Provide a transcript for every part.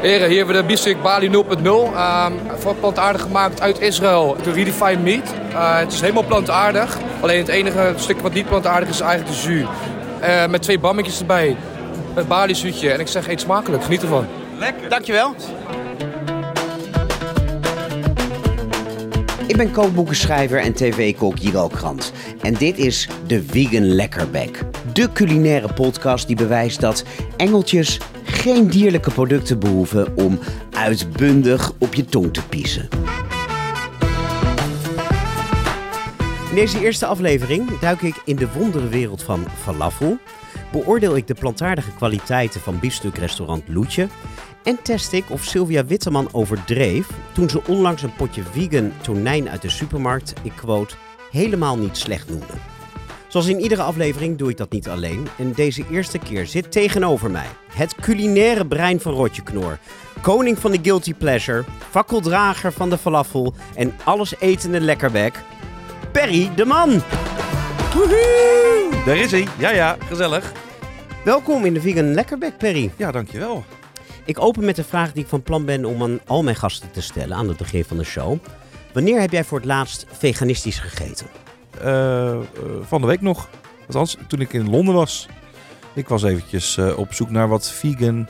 Heren, hier hebben we de biefstuk Bali 0.0. Um, voor plantaardig gemaakt uit Israël. De Redefined Meat. Uh, het is helemaal plantaardig. Alleen het enige stuk wat niet plantaardig is, is eigenlijk de jus. Uh, met twee bammetjes erbij. Met Bali zuutje. En ik zeg, eet smakelijk. Geniet ervan. Lekker. Dankjewel. Ik ben kookboekenschrijver en tv-kok Jiro Krant. En dit is de Vegan Lekkerbek. De culinaire podcast die bewijst dat engeltjes geen dierlijke producten behoeven om uitbundig op je tong te piezen. In deze eerste aflevering duik ik in de wonderenwereld van falafel, beoordeel ik de plantaardige kwaliteiten van biefstukrestaurant Loetje en test ik of Sylvia Witteman overdreef toen ze onlangs een potje vegan tonijn uit de supermarkt, ik quote, helemaal niet slecht noemde. Zoals in iedere aflevering doe ik dat niet alleen. En deze eerste keer zit tegenover mij het culinaire brein van Rotje Knor. Koning van de Guilty Pleasure, fakkeldrager van de falafel en alles etende lekkerbek. Perry de Man! Woehoe! Daar is hij. Ja, ja, gezellig. Welkom in de Vegan Lekkerbek, Perry. Ja, dankjewel. Ik open met de vraag die ik van plan ben om aan al mijn gasten te stellen aan het begin van de show. Wanneer heb jij voor het laatst veganistisch gegeten? Uh, van de week nog. Althans, toen ik in Londen was. Ik was eventjes uh, op zoek naar wat vegan...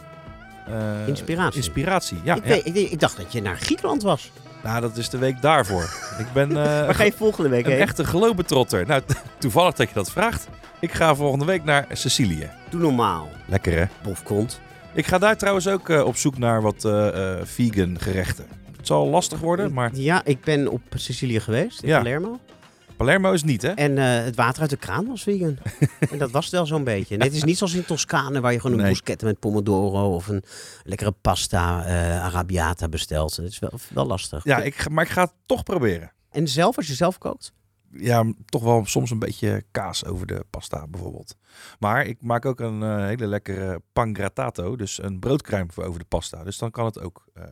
inspiratie. Inspiratie, ja. Ik, ja. Weet, ik, ik, dacht dat je naar Griekenland was. Nou, dat is de week daarvoor. ik ben... Waar ga je volgende week een heen? echte globetrotter. Nou, toevallig dat je dat vraagt. Ik ga volgende week naar Sicilië. Doe normaal. Lekker hè? Bofkont. Ik ga daar trouwens ook uh, op zoek naar wat uh, uh, vegan gerechten. Het zal lastig worden, maar... Ja, ik ben op Sicilië geweest, in Ja. Palermo. Palermo is niet, hè? En het water uit de kraan was vegan. en dat was het wel zo'n beetje. Het is niet zoals in Toscane, waar je gewoon een Nee. met pomodoro of een lekkere pasta arabiata bestelt. Het is wel, wel lastig. Ja, ik, maar ik ga het toch proberen. En zelf, als je zelf kookt? Ja, toch wel soms een beetje kaas over de pasta bijvoorbeeld. Maar ik maak ook een eh, hele lekkere pangrattato, dus een broodkruim voor over de pasta. Dus dan kan het ook. eh,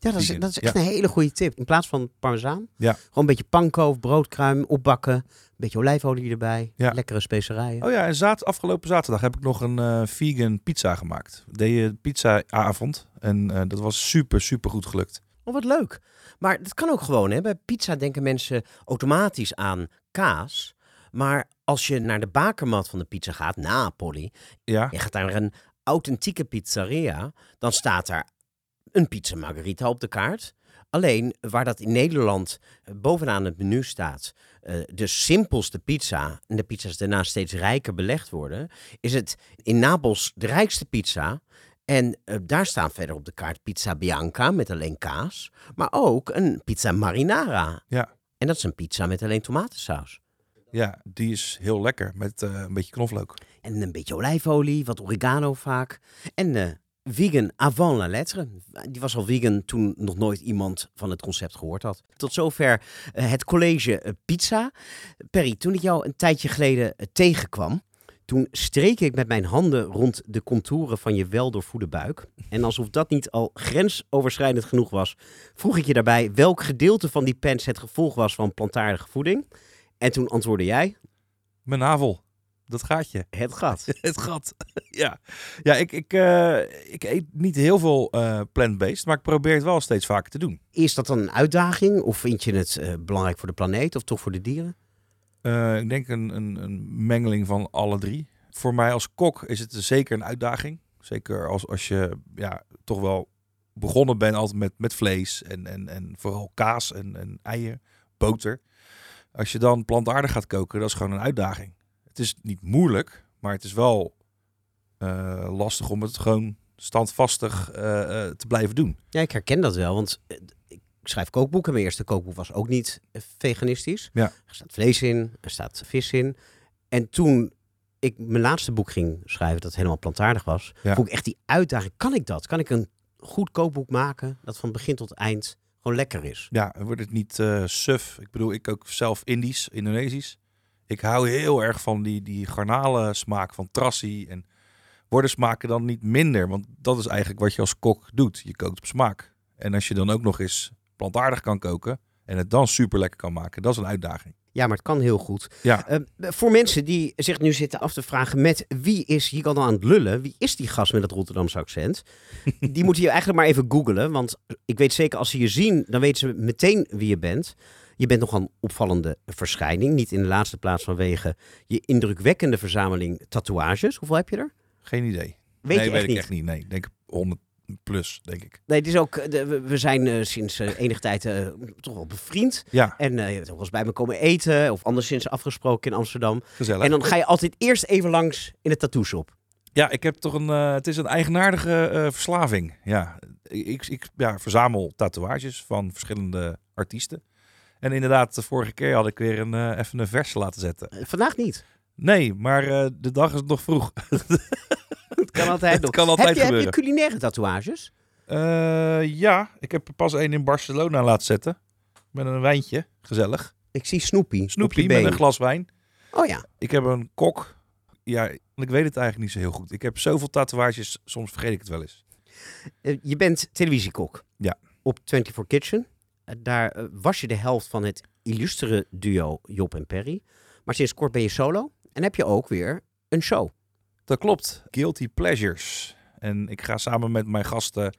Ja, dat is, Vegan, dat is echt ja. een hele goede tip. In plaats van parmezaan, Ja. gewoon een beetje panko of broodkruim opbakken. Een beetje olijfolie erbij. Ja. Lekkere specerijen. Oh ja, en zaad, afgelopen zaterdag heb ik nog een eh, vegan pizza gemaakt. Deed je pizza-avond en eh, dat was super, super goed gelukt. Oh, wat leuk. Maar dat kan ook gewoon. Hè? Bij pizza denken mensen automatisch aan kaas. Maar als je naar de bakermat van de pizza gaat, Napoli, Ja, je gaat naar een authentieke pizzeria, dan staat daar een pizza margarita op de kaart. Alleen waar dat in Nederland eh, bovenaan het menu staat, eh, de simpelste pizza en de pizza's daarna steeds rijker belegd worden, is het in Napels de rijkste pizza. En eh, daar staan verder op de kaart pizza bianca met alleen kaas, maar ook een pizza marinara. Ja. En dat is een pizza met alleen tomatensaus. ja, die is heel lekker met eh, een beetje knoflook. En een beetje olijfolie, wat oregano vaak. En eh, vegan avant la lettre. Die was al vegan toen nog nooit iemand van het concept gehoord had. Tot zover het college pizza. Perry, toen ik jou een tijdje geleden tegenkwam... toen streek ik met mijn handen rond de contouren van je weldoorvoede buik. En alsof dat niet al grensoverschrijdend genoeg was... vroeg ik je daarbij welk gedeelte van die pens het gevolg was van plantaardige voeding. En toen antwoordde jij... Mijn navel, dat gaatje. Het gat. Het gat. ja, ja ik, ik, eh, ik eet niet heel veel eh plant-based, maar ik probeer het wel steeds vaker te doen. Is dat dan een uitdaging? Of vind je het eh, belangrijk voor de planeet of toch voor de dieren? Eh, ik denk een, een, een mengeling van alle drie. Voor mij als kok is het zeker een uitdaging. Zeker als, als je ja, toch wel begonnen bent altijd met, met vlees en, en, en vooral kaas en, en eieren, boter. Als je dan plantaardig gaat koken, dat is gewoon een uitdaging. Het is niet moeilijk, maar het is wel eh, lastig om het gewoon standvastig eh, te blijven doen. Ja, ik herken dat wel, want schrijf kookboeken. Mijn eerste kookboek was ook niet eh, veganistisch. Ja. Er staat vlees in, er staat vis in. En toen ik mijn laatste boek ging schrijven, dat helemaal plantaardig was, Ja. vond ik echt die uitdaging. Kan ik dat? Kan ik een goed kookboek maken dat van begin tot eind gewoon lekker is? Ja, wordt het niet eh suf. Ik bedoel, ik ook zelf Indisch, Indonesisch. Ik hou heel erg van die, die garnalen smaak van trassi. En worden smaken dan niet minder? Want dat is eigenlijk wat je als kok doet. Je kookt op smaak. En als je dan ook nog eens plantaardig kan koken En het dan super lekker kan maken. Dat is een uitdaging. Ja, maar het kan heel goed. Ja. Uh, voor mensen die zich nu zitten af te vragen met wie is hier dan aan het lullen? Wie is die gast met het Rotterdamse accent? die moeten je eigenlijk maar even googlen. Want ik weet zeker als ze je zien, dan weten ze meteen wie je bent. Je bent nog een opvallende verschijning. Niet in de laatste plaats vanwege je indrukwekkende verzameling tatoeages. Hoeveel heb je er? Geen idee. Weet nee, je weet ik niet? echt niet. Nee, ik denk 100 plus, denk ik. Nee, het is ook, de, we- zijn eh, sinds eh, enige tijd eh, toch wel bevriend. Ja, En eh je hebt ook wel eens bij me komen eten. Of anderszins afgesproken in Amsterdam. gezellig. En dan ga je altijd eerst even langs in de tattoo shop. Ja, ik heb toch een. eh, het is een eigenaardige eh, verslaving. Ja, ik, ik ja, verzamel tatoeages van verschillende artiesten. En inderdaad, de vorige keer had ik weer een, eh, even een verse laten zetten. Eh, Vandaag niet. Nee, maar eh, de dag is nog vroeg. Het kan altijd Het nog. kan altijd heb, je, heb je gebeuren. culinaire tatoeages? Eh, ja, ik heb er pas één in Barcelona laten zetten. Met een wijntje, gezellig. Ik zie Snoepie je met een glas wijn. Oh ja. Ik heb een kok. Ja, ik weet het eigenlijk niet zo heel goed. Ik heb zoveel tatoeages, soms vergeet ik het wel eens. Eh, je bent televisiekok. Ja. Op 24 Kitchen. Eh, daar was je de helft van het illustere duo Job en Perry. Maar sinds kort ben je solo. En heb je ook weer een show. Dat klopt. Guilty Pleasures. En ik ga samen met mijn gasten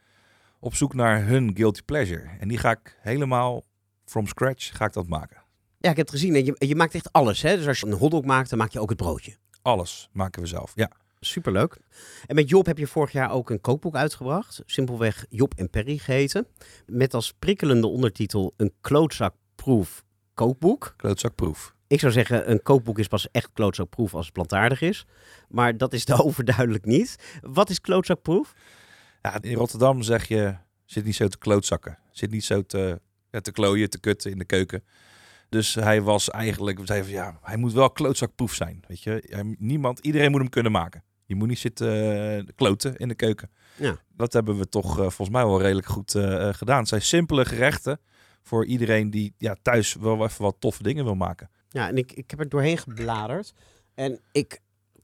op zoek naar hun guilty pleasure. En die ga ik helemaal from scratch ga ik dat maken. Ja, ik heb het gezien. En je, je maakt echt alles. Hè? Dus als je een hotdog maakt, dan maak je ook het broodje. Alles maken we zelf. Ja, Superleuk. En met Job heb je vorig jaar ook een kookboek uitgebracht. Simpelweg Job en Perry geheten. Met als prikkelende ondertitel een klootzakproef kookboek. klootzakproef. Ik zou zeggen, een kookboek is pas echt klootzakproef als het plantaardig is. Maar dat is de overduidelijk niet. Wat is klootzakproef? Ja, in Rotterdam zeg je, zit niet zo te klootzakken. Zit niet zo te, ja, te klooien, te kutten in de keuken. Dus hij was eigenlijk, we zeiden van ja, hij moet wel klootzakproef zijn. Weet je, niemand, iedereen moet hem kunnen maken. Je moet niet zitten eh, kloten in de keuken. Ja. Dat hebben we toch eh, volgens mij wel redelijk goed eh, gedaan. Het zijn simpele gerechten voor iedereen die ja, thuis wel even wat toffe dingen wil maken. Ja, en ik, ik heb er doorheen gebladerd. En ik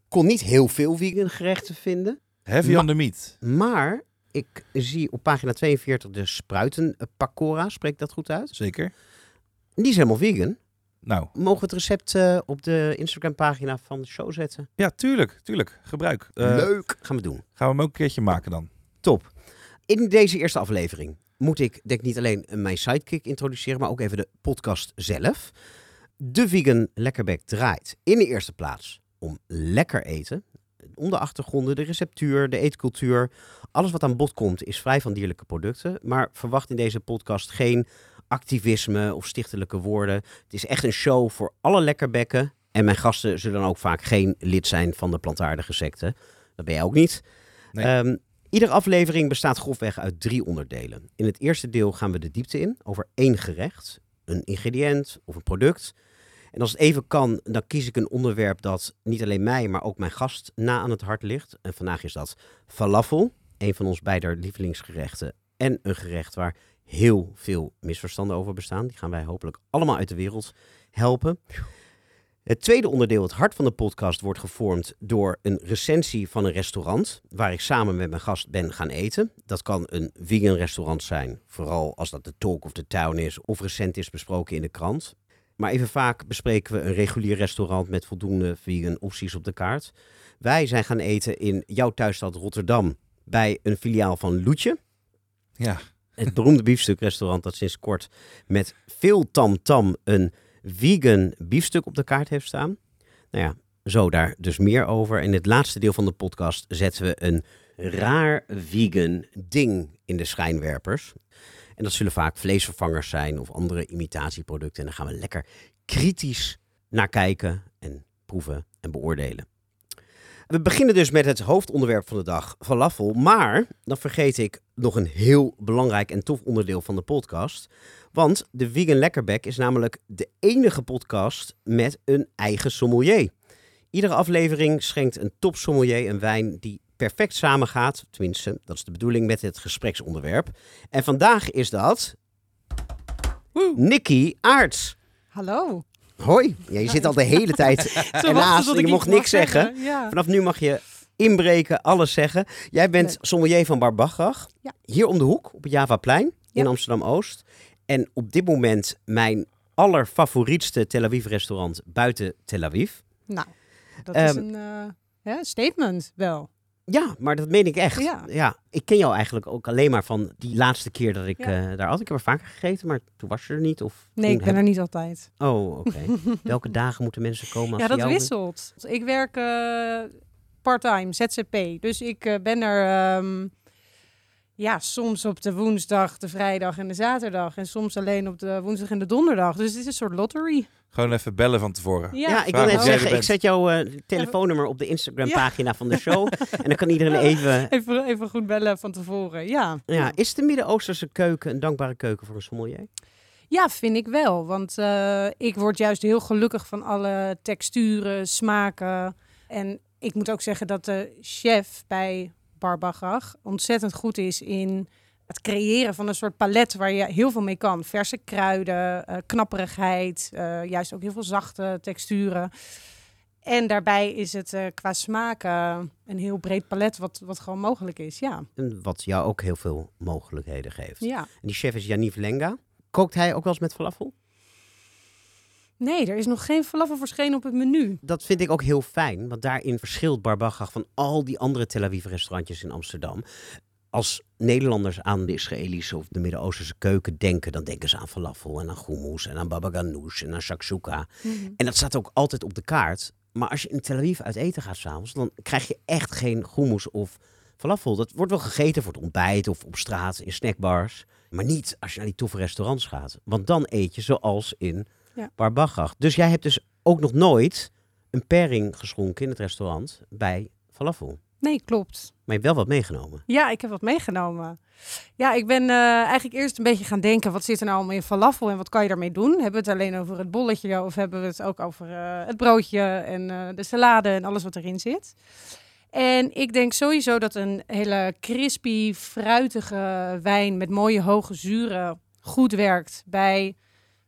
kon niet heel veel vegan gerechten vinden. Heavy on the meat. Maar ik zie op pagina 42 de spruiten pakora. Spreekt dat goed uit? Zeker. Die is helemaal vegan. Nou, Mogen we het recept eh, op de Instagram pagina van de show zetten? ja, tuurlijk, tuurlijk. Gebruik. Eh, Leuk. Gaan we doen. Gaan we hem ook een keertje maken dan. Top. In deze eerste aflevering moet ik denk ik niet alleen mijn sidekick introduceren, maar ook even de podcast zelf. De Vegan Lekkerbek draait in de eerste plaats om lekker eten. Om de achtergronden, de receptuur, de eetcultuur. Alles wat aan bod komt is vrij van dierlijke producten. Maar verwacht in deze podcast geen activisme of stichtelijke woorden. Het is echt een show voor alle lekkerbekken. En mijn gasten zullen dan ook vaak geen lid zijn van de plantaardige secte. Dat ben jij ook niet. Nee. Ehm, Iedere aflevering bestaat grofweg uit drie onderdelen. In het eerste deel gaan we de diepte in over één gerecht, een ingrediënt of een product. En als het even kan, dan kies ik een onderwerp dat niet alleen mij, maar ook mijn gast na aan het hart ligt. En vandaag is dat falafel, een van ons beider lievelingsgerechten. En een gerecht waar heel veel misverstanden over bestaan. Die gaan wij hopelijk allemaal uit de wereld helpen. Het tweede onderdeel, het hart van de podcast, wordt gevormd door een recensie van een restaurant waar ik samen met mijn gast ben gaan eten. Dat kan een vegan restaurant zijn, vooral als dat de talk of the town is of recent is besproken in de krant. Maar even vaak bespreken we een regulier restaurant met voldoende vegan opties op de kaart. Wij zijn gaan eten in jouw thuisstad Rotterdam bij een filiaal van Loetje. Ja, Het beroemde biefstukrestaurant dat sinds kort met veel tamtam een vegan biefstuk op de kaart heeft staan. Nou ja, zo daar dus meer over. In het laatste deel van de podcast zetten we een raar vegan ding in de schijnwerpers. En dat zullen vaak vleesvervangers zijn of andere imitatieproducten. En daar gaan we lekker kritisch naar kijken en proeven en beoordelen. We beginnen dus met het hoofdonderwerp van de dag, falafel. Maar dan vergeet ik nog een heel belangrijk en tof onderdeel van de podcast. Want de Vegan Lekkerbek is namelijk de enige podcast met een eigen sommelier. Iedere aflevering schenkt een top sommelier een wijn die perfect samengaat. Tenminste, dat is de bedoeling met het gespreksonderwerp. En vandaag is dat... Nicky Aarts. Hallo. Hoi. Ja, je zit al de hele tijd helaas. Je mocht niks zeggen. Ja. Vanaf nu mag je inbreken, alles zeggen. Jij bent Leuk. sommelier van Barbachach. Ja. Hier om de hoek, op het Javaplein in. Amsterdam-Oost. En op dit moment mijn allerfavorietste Tel Aviv restaurant buiten Tel Aviv. Nou, dat is Ehm, een eh, statement wel. Ja, maar dat meen ik echt. Ja. ik ken jou eigenlijk ook alleen maar van die laatste keer dat ik Ja. eh, daar had. Ik heb er vaker gegeten, maar toen was je er niet. Of Nee, ik ben heb- er niet altijd. Oh, oké. Welke dagen moeten mensen komen? Als Ja, dat jou- wisselt. Ik werk eh part-time, ZZP. Dus ik eh, ben er ehm, ja, soms op de woensdag, de vrijdag en de zaterdag. En soms alleen op de woensdag en de donderdag. Dus het is een soort lottery. Gewoon even bellen van tevoren. Ja, Ja, ik wil net zeggen, ik zet jouw eh, telefoonnummer op de Instagram-pagina van de show. en dan kan iedereen even... Even, even goed bellen van tevoren. Ja. Ja, is de Midden-Oosterse keuken een dankbare keuken voor een sommelier? Ja, vind ik wel. Want eh, ik word juist heel gelukkig van alle texturen, smaken. En ik moet ook zeggen dat de chef bij Barbagach ontzettend goed is in het creëren van een soort palet waar je heel veel mee kan. Verse kruiden, eh, knapperigheid, eh, juist ook heel veel zachte texturen. En daarbij is het eh, qua smaken een heel breed palet wat, wat gewoon mogelijk is. Ja. En wat jou ook heel veel mogelijkheden geeft. ja. En die chef is Yaniv Lenga. Kookt hij ook wel eens met falafel? Nee, er is nog geen falafel verschenen op het menu. Dat vind ik ook heel fijn, want daarin verschilt Barbagach van al die andere Tel Aviv restaurantjes in Amsterdam. Als Nederlanders aan de Israëlische of de Midden-Oosterse keuken denken, dan denken ze aan falafel en aan hummus en aan baba ganoush en aan shakshuka. En dat staat ook altijd op de kaart. Maar als je in Tel Aviv uit eten gaat s'avonds, dan krijg je echt geen hummus of falafel. Dat wordt wel gegeten voor het ontbijt of op straat in snackbars. Maar niet als je naar die toffe restaurants gaat. Want dan eet je zoals in Ja. Dus jij hebt dus ook nog nooit een pairing geschonken in het restaurant bij falafel. Nee, klopt. Maar je hebt wel wat meegenomen. Ja, ik heb wat meegenomen. Ja, ik ben eh, eigenlijk eerst een beetje gaan denken, wat zit er nou allemaal in falafel en wat kan je daarmee doen? Hebben we het alleen over het bolletje of hebben we het ook over eh, het broodje en eh, de salade en alles wat erin zit? En ik denk sowieso dat een hele crispy, fruitige wijn met mooie hoge zuren goed werkt bij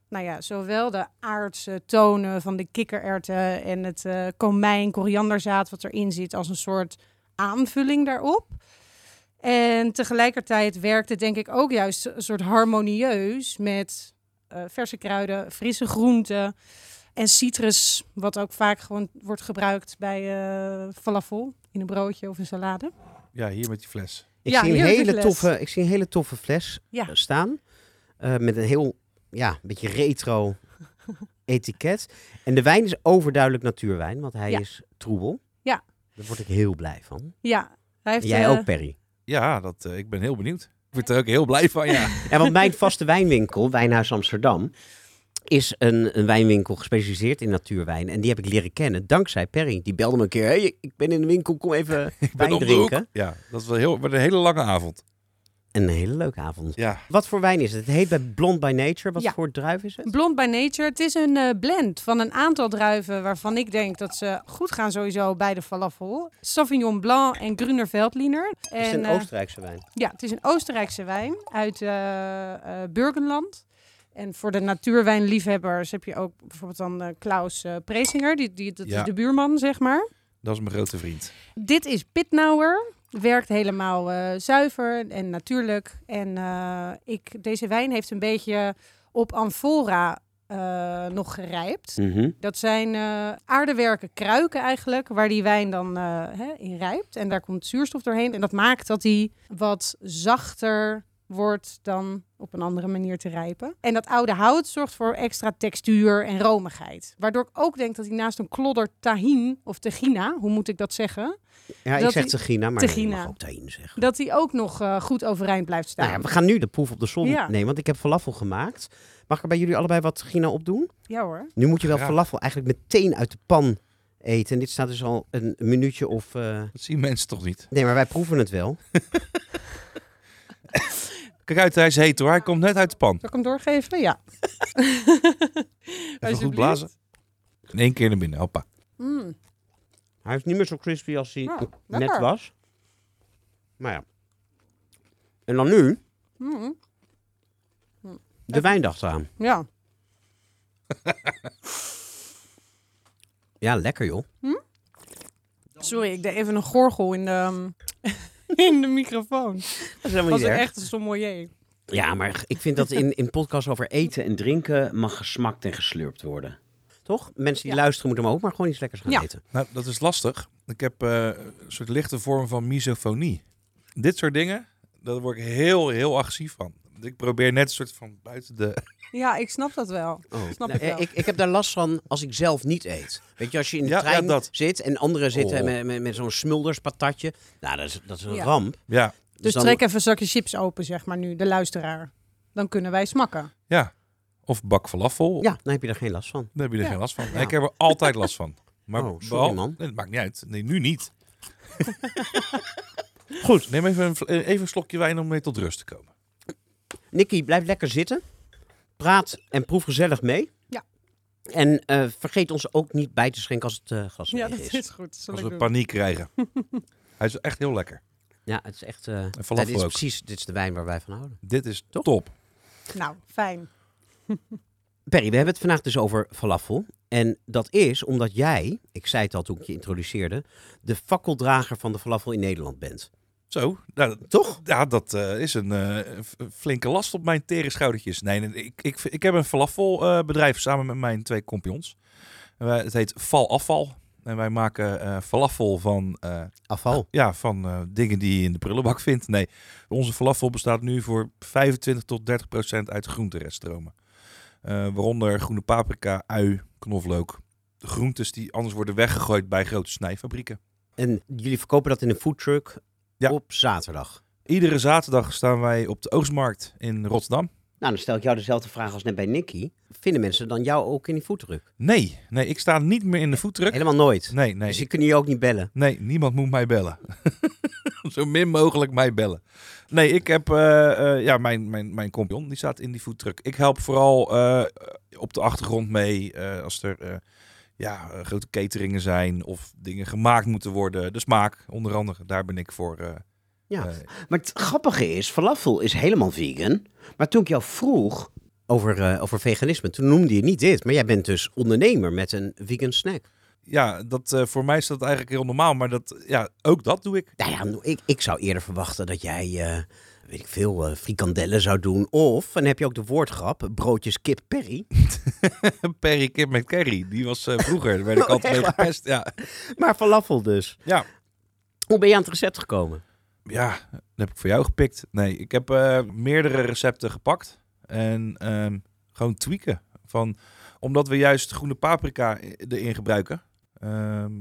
nou ja, zowel de aardse tonen van de kikkererwten en het eh komijn, korianderzaad wat erin zit als een soort aanvulling daarop. En tegelijkertijd werkt het denk ik ook juist een soort harmonieus met eh, verse kruiden, frisse groenten en citrus, wat ook vaak gewoon wordt gebruikt bij eh, falafel in een broodje of een salade. Ja, hier met die fles. Ik, Ja, zie, een hele fles. toffe, ik zie een hele toffe fles Ja. staan. eh, met een heel, ja, een beetje retro etiket. En de wijn is overduidelijk natuurwijn, want hij Ja. is troebel. Ja. Daar word ik heel blij van. Ja, hij heeft En jij eh, ook, Perry. Ja, dat, eh, ik ben heel benieuwd. Ik word er ook heel blij van, ja. Ja, want mijn vaste wijnwinkel, Wijnhuis Amsterdam, is een, een wijnwinkel gespecialiseerd in natuurwijn. En die heb ik leren kennen dankzij Perry. Die belde me een keer, hey, ik ben in de winkel, kom even wijn drinken. Ja, dat is wel heel, een hele lange avond. Een hele leuke avond. Ja, Wat voor wijn is het? Het heet bij Blond by Nature. Wat Ja. voor druif is het? Blond by Nature. Het is een eh, blend van een aantal druiven waarvan ik denk dat ze goed gaan sowieso bij de falafel. Sauvignon Blanc en Gruner Veltliner. Is het een eh, Oostenrijkse wijn? Ja, het is een Oostenrijkse wijn uit eh Burgenland. En voor de natuurwijnliefhebbers heb je ook bijvoorbeeld dan eh, Klaus Prezinger. Die, die, dat Ja. is de buurman, zeg maar. dat is mijn grote vriend. Dit is Pitnauer. Werkt helemaal eh, zuiver en natuurlijk. En eh, ik, deze wijn heeft een beetje op amfora eh, nog gerijpt. Mhm. Dat zijn aardewerken kruiken eigenlijk, waar die wijn dan hè, in rijpt. En daar komt zuurstof doorheen. En dat maakt dat die wat zachter wordt dan op een andere manier te rijpen. En dat oude hout zorgt voor extra textuur en romigheid. Waardoor ik ook denk dat hij naast een klodder tahin, of tegina, hoe moet ik dat zeggen? Ja, ik zeg tegina, maar je Tegina. mag ook tahin zeggen. Dat hij ook nog eh, goed overeind blijft staan. Nou ja, we gaan nu de proef op de som Ja. nemen, want ik heb falafel gemaakt. Mag ik er bij jullie allebei wat tegina op doen? Ja hoor. Nu moet je wel Graag. falafel eigenlijk meteen uit de pan eten. En dit staat dus al een minuutje of... eh, Dat zien mensen toch niet. Nee, maar wij proeven het wel. Kijk uit, hij is heet hoor. Hij komt net uit de pan. Zal ik hem doorgeven? Ja. Even goed blazen. In één keer naar binnen. Hoppa. Mm. Hij is niet meer zo crispy als hij Nou, net was. Maar ja. En dan nu Mm. de wijndag eraan. Ja. Ja, lekker joh. Sorry, ik deed even een gorgel in de, in de microfoon. Dat is helemaal was niet erg. echt een sommelier. Ja, maar ik vind dat in, in podcasts over eten en drinken mag gesmakt en geslurpt worden. Toch? Mensen die Ja. luisteren moeten maar ook maar gewoon iets lekkers gaan Ja. eten. Nou, dat is lastig. Ik heb eh, een soort lichte vorm van misofonie. Dit soort dingen, daar word ik heel, heel agressief van. Ik probeer net een soort van buiten de... Ja, ik snap dat wel. Oh. Snap Nou, ik wel. ik, ik heb daar last van als ik zelf niet eet. Weet je, als je in de Ja, trein ja, dat. zit en anderen zitten Oh. met, met, met zo'n smulderspatatje. Nou, dat is, dat is een Ja. ramp. Ja, Dus dan- trek even een zakje chips open, zeg maar nu, de luisteraar. Dan kunnen wij smakken. ja. Of bak falafel. Ja, dan heb je er geen last van. Daar heb je er Ja. geen last van. Ja. Ik heb er altijd last van. Maar Oh, sorry, behal- man. Nee, dat maakt niet uit. Nee, nu niet. Goed, neem even een, eh, even een slokje wijn om mee tot rust te komen. Nicky, blijf lekker zitten. Praat en proef gezellig mee. Ja. En eh, vergeet ons ook niet bij te schenken als het eh glas Ja, dat is. is goed. Zal Als we doen. paniek krijgen. Hij is echt heel lekker. Ja, het is echt... eh, falafel ja, dit is ook. precies dit is de wijn waar wij van houden. Dit is Toch? top. Nou, fijn. Perry, we hebben het vandaag dus over falafel. En dat is omdat jij, ik zei het al toen ik je introduceerde, de fakkeldrager van de falafel in Nederland bent. Zo, nou, Toch? ja, dat eh, is een eh, f- flinke last op mijn tere schoudertjes. Nee, nee, ik, ik, ik heb een falafelbedrijf samen met mijn twee wij- het heet Val Afval. En wij maken eh falafel van, Afval. ja, van dingen die je in de prullenbak vindt. Nee, onze falafel bestaat nu voor 25 tot 30 procent uit groentereststromen. Waaronder groene paprika, ui, knoflook. De groentes die anders worden weggegooid bij grote snijfabrieken. En jullie verkopen dat in een foodtruck Ja. op zaterdag. Iedere zaterdag staan wij op de Oogstmarkt in Rotterdam. Nou, dan stel ik jou dezelfde vraag als net bij Nicky. Vinden mensen dan jou ook in die foodtruck? Nee, nee, ik sta niet meer in de voetdruk. Helemaal nooit. Nee, nee, Dus die kunnen je ook niet bellen. nee, niemand moet mij bellen. Zo min mogelijk mij bellen. Nee, ik heb, eh, eh, ja, mijn, mijn, mijn compagnon, die staat in die foodtruck. Ik help vooral eh, op de achtergrond mee eh, als er eh, ja, eh, grote cateringen zijn of dingen gemaakt moeten worden. De smaak, onder andere, daar ben ik voor. eh, Ja. eh, Maar het grappige is, falafel is helemaal vegan. Maar toen ik jou vroeg over, over veganisme, toen noemde je niet dit. Maar jij bent dus ondernemer met een vegan snack. ja, dat, voor mij is dat eigenlijk heel normaal, maar dat, ja, ook dat doe ik. Nou ja, ik, ik zou eerder verwachten dat jij, weet ik veel, eh, frikandellen zou doen. Of, en dan heb je ook de woordgrap, broodjes kip perry. Perry Kip McCarry, die was eh, vroeger, daar werd ik Oh, altijd mee gepest. Ja. Maar falafel dus. Ja. Hoe ben je aan het recept gekomen? Ja, dat heb ik voor jou gepikt. Nee, ik heb eh, meerdere recepten gepakt. En ehm, gewoon tweaken. Van, omdat we juist groene paprika erin gebruiken. ehm,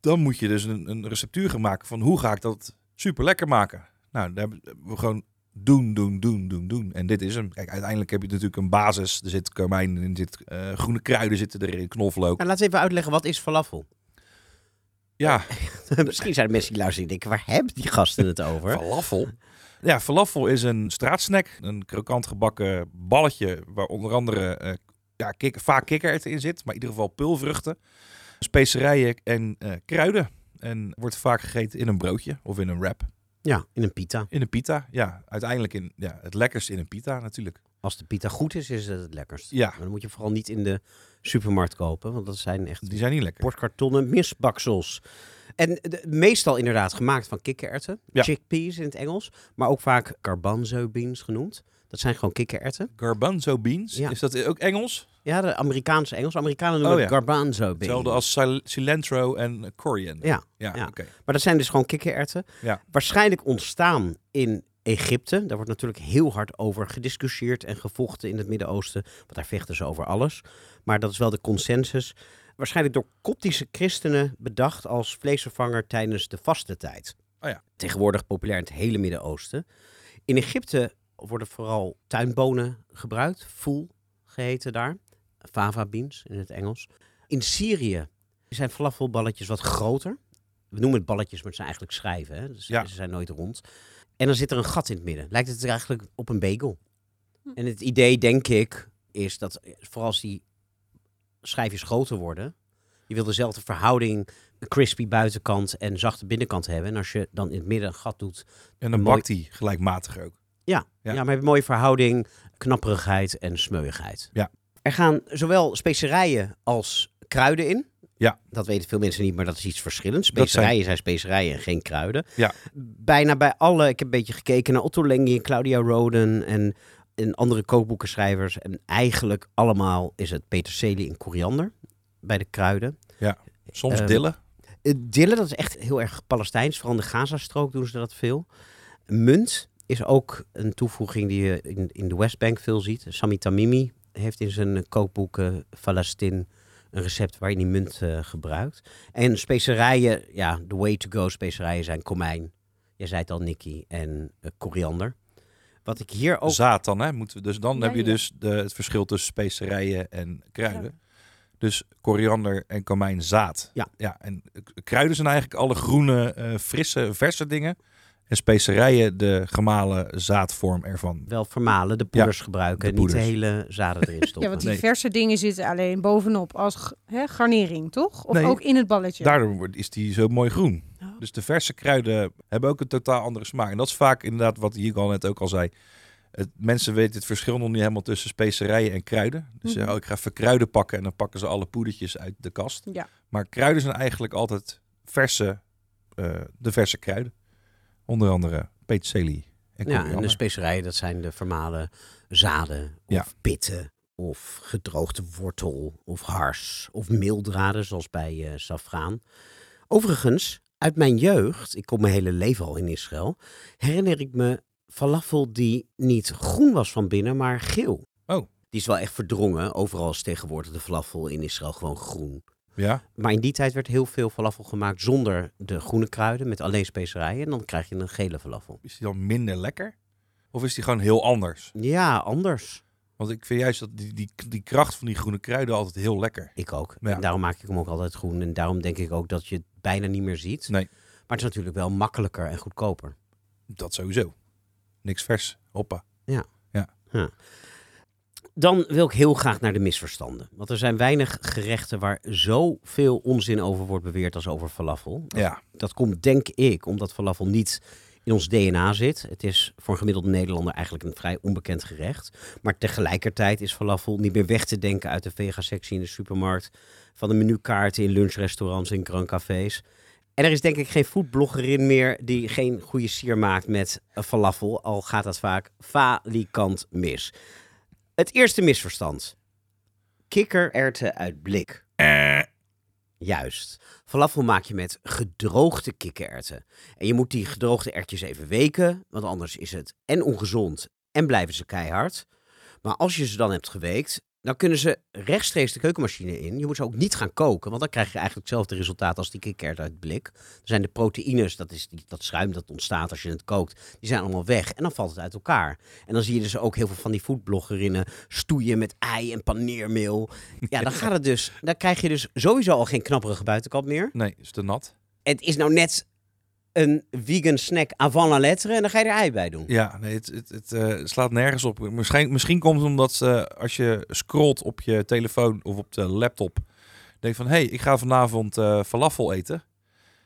dan moet je dus een, een receptuur gaan maken van hoe ga ik dat super lekker maken. Nou, daar hebben we gewoon doen, doen, doen, doen, doen. En dit is hem. Kijk, uiteindelijk heb je natuurlijk een basis. Er zit karmijn in, zit eh, groene kruiden zitten erin, knoflook. Nou, laat eens even uitleggen, wat is falafel? Ja, Misschien zijn er mensen die luisteren en denken, waar hebben die gasten het over? Falafel? Ja, falafel is een straatsnack. Een krokant gebakken balletje waar onder andere eh, ja, kik, vaak kikkererwten in zit. Maar in ieder geval pulvruchten, specerijen en eh, kruiden. En wordt vaak gegeten in een broodje of in een wrap. Ja, in een pita. In een pita, ja. Uiteindelijk in, ja, het lekkerst in een pita natuurlijk. Als de pita goed is, is het het lekkerst. Ja. Maar dan moet je vooral niet in de supermarkt kopen, want dat zijn echt Die zijn niet lekker. portkartonnen misbaksels. En de- meestal inderdaad gemaakt van kikkererwten. Ja. Chickpeas in het Engels. Maar ook vaak garbanzo beans genoemd. Dat zijn gewoon kikkererwten. Garbanzo beans, Ja. is dat ook Engels? Ja, de Amerikaanse Engels. Amerikanen noemen Oh, het garbanzo beans. Hetzelfde als cilantro en coriander. Ja, ja, ja. oké. maar dat zijn dus gewoon kikkererwten. Ja. Waarschijnlijk ontstaan in Egypte. Daar wordt natuurlijk heel hard over gediscussieerd en gevochten in het Midden-Oosten. Want daar vechten ze over alles. Maar dat is wel de consensus. Waarschijnlijk door koptische christenen bedacht als vleesvervanger tijdens de vastentijd. Oh ja. Tegenwoordig populair in het hele Midden-Oosten. In Egypte worden vooral tuinbonen gebruikt. Foel geheten daar. Fava beans in het Engels. In Syrië zijn falafelballetjes wat groter. We noemen het balletjes, maar het zijn eigenlijk schijven. Hè? Dus Ja. Ze zijn nooit rond. En dan zit er een gat in het midden. Lijkt het er eigenlijk op een bagel. En het idee, denk ik, is dat vooral als die schijfjes groter worden... Je wil dezelfde verhouding, crispy buitenkant en zachte binnenkant hebben. En als je dan in het midden een gat doet... En dan Mooi. bakt die gelijkmatiger ook. Ja, Ja. ja. maar een mooie verhouding, knapperigheid en smeuigheid. Ja. Er gaan zowel specerijen als kruiden in. Ja. Dat weten veel mensen niet, maar dat is iets verschillends. Zijn- Specerijen zijn specerijen en geen kruiden. Ja. Bijna bij alle, ik heb een beetje gekeken naar Otto Lengi en Claudia Roden en, en andere kookboekenschrijvers. En eigenlijk allemaal is het peterselie en koriander bij de kruiden. Soms Ehm, dille. Uh, Dille, dat is echt heel erg Palestijns. Vooral in de Gazastrook doen ze dat veel. Munt is ook een toevoeging die je in, in de Westbank veel ziet. Sami Tamimi heeft in zijn eh, kookboek eh Falastin een recept waarin hij munt eh, gebruikt. En specerijen, ja, the way to go specerijen zijn komijn. Je zei het al, Nicky, en eh, koriander. Wat ik hier ook... Zaad dan, hè? Moeten we dus, dan Ja, heb je ja. dus de, het verschil tussen specerijen en kruiden. Dus koriander en komijn zaad. Ja. ja en kruiden zijn eigenlijk alle groene, eh, frisse, verse dingen. En specerijen de gemalen zaadvorm ervan. wel vermalen, de poeders gebruiken. de Niet de hele zaden erin stoppen. Ja, want die Nee. verse dingen zitten alleen bovenop als garnering, toch? Of Nee. ook in het balletje? Daardoor wordt- is die zo mooi groen. Oh. Dus de verse kruiden hebben ook een totaal andere smaak. En dat is vaak inderdaad wat Hugo net ook al zei. Het, mensen weten het verschil nog niet helemaal tussen specerijen en kruiden. Dus oh, ik ga even kruiden pakken en dan pakken ze alle poedertjes uit de kast. Ja. Maar kruiden zijn eigenlijk altijd verse, eh, de verse kruiden. Onder andere peterselie en Ja, en de specerijen, dat zijn de vermalen zaden of Ja. pitten of gedroogde wortel of hars of meeldraden zoals bij eh safraan. Overigens, uit mijn jeugd, ik kom mijn hele leven al in Israël, herinner ik me falafel die niet groen was van binnen, maar geel. Oh. Die is wel echt verdrongen. Overal is tegenwoordig de falafel in Israël gewoon groen. Ja, Maar in die tijd werd heel veel falafel gemaakt zonder de groene kruiden, met alleen specerijen. En dan krijg je een gele falafel. is die dan minder lekker? Of is die gewoon heel anders? Ja, anders. Want ik vind juist dat die, die, die kracht van die groene kruiden altijd heel lekker. Ik ook. Ja. En daarom maak ik hem ook altijd groen. En daarom denk ik ook dat je het bijna niet meer ziet. Nee. Maar het is natuurlijk wel makkelijker en goedkoper. Dat sowieso. Niks vers. Hoppa. Dan wil ik heel graag naar de misverstanden. Want er zijn weinig gerechten waar zoveel onzin over wordt beweerd als over falafel. Ja, Dat komt denk ik omdat falafel niet in ons DNA zit. Het is voor een gemiddelde Nederlander eigenlijk een vrij onbekend gerecht. Maar tegelijkertijd is falafel niet meer weg te denken uit de vega-sectie in de supermarkt. Van de menukaarten in lunchrestaurants en grandcafés. En er is denk ik geen foodbloggerin meer die geen goede sier maakt met een falafel. Al gaat dat vaak falikant mis. Het eerste misverstand. Kikkererwten uit blik. Juist. Falafel maak je met gedroogde kikkererwten. En je moet die gedroogde erwtjes even weken, want anders is het en ongezond en blijven ze keihard. Maar als je ze dan hebt geweekt, dan kunnen ze rechtstreeks de keukenmachine in. Je moet ze ook niet gaan koken, want dan krijg je eigenlijk hetzelfde resultaat als die kikkererwten uit blik. Dan zijn de proteïnes, dat is die, dat schuim dat ontstaat als je het kookt, die zijn allemaal weg. En dan valt het uit elkaar. En dan zie je dus ook heel veel van die foodbloggerinnen stoeien met ei en paneermeel. Ja, dan gaat het dus, dan krijg je dus sowieso al geen knapperige buitenkant meer. nee, is te nat. Het is nou net een vegan snack avant la lettre en dan ga je er ei bij doen. Ja, nee, het, het, het eh, slaat nergens op. Misschien, misschien komt het omdat eh, als je scrolt op je telefoon of op de laptop, denk van, hé, hey, ik ga vanavond eh, falafel eten.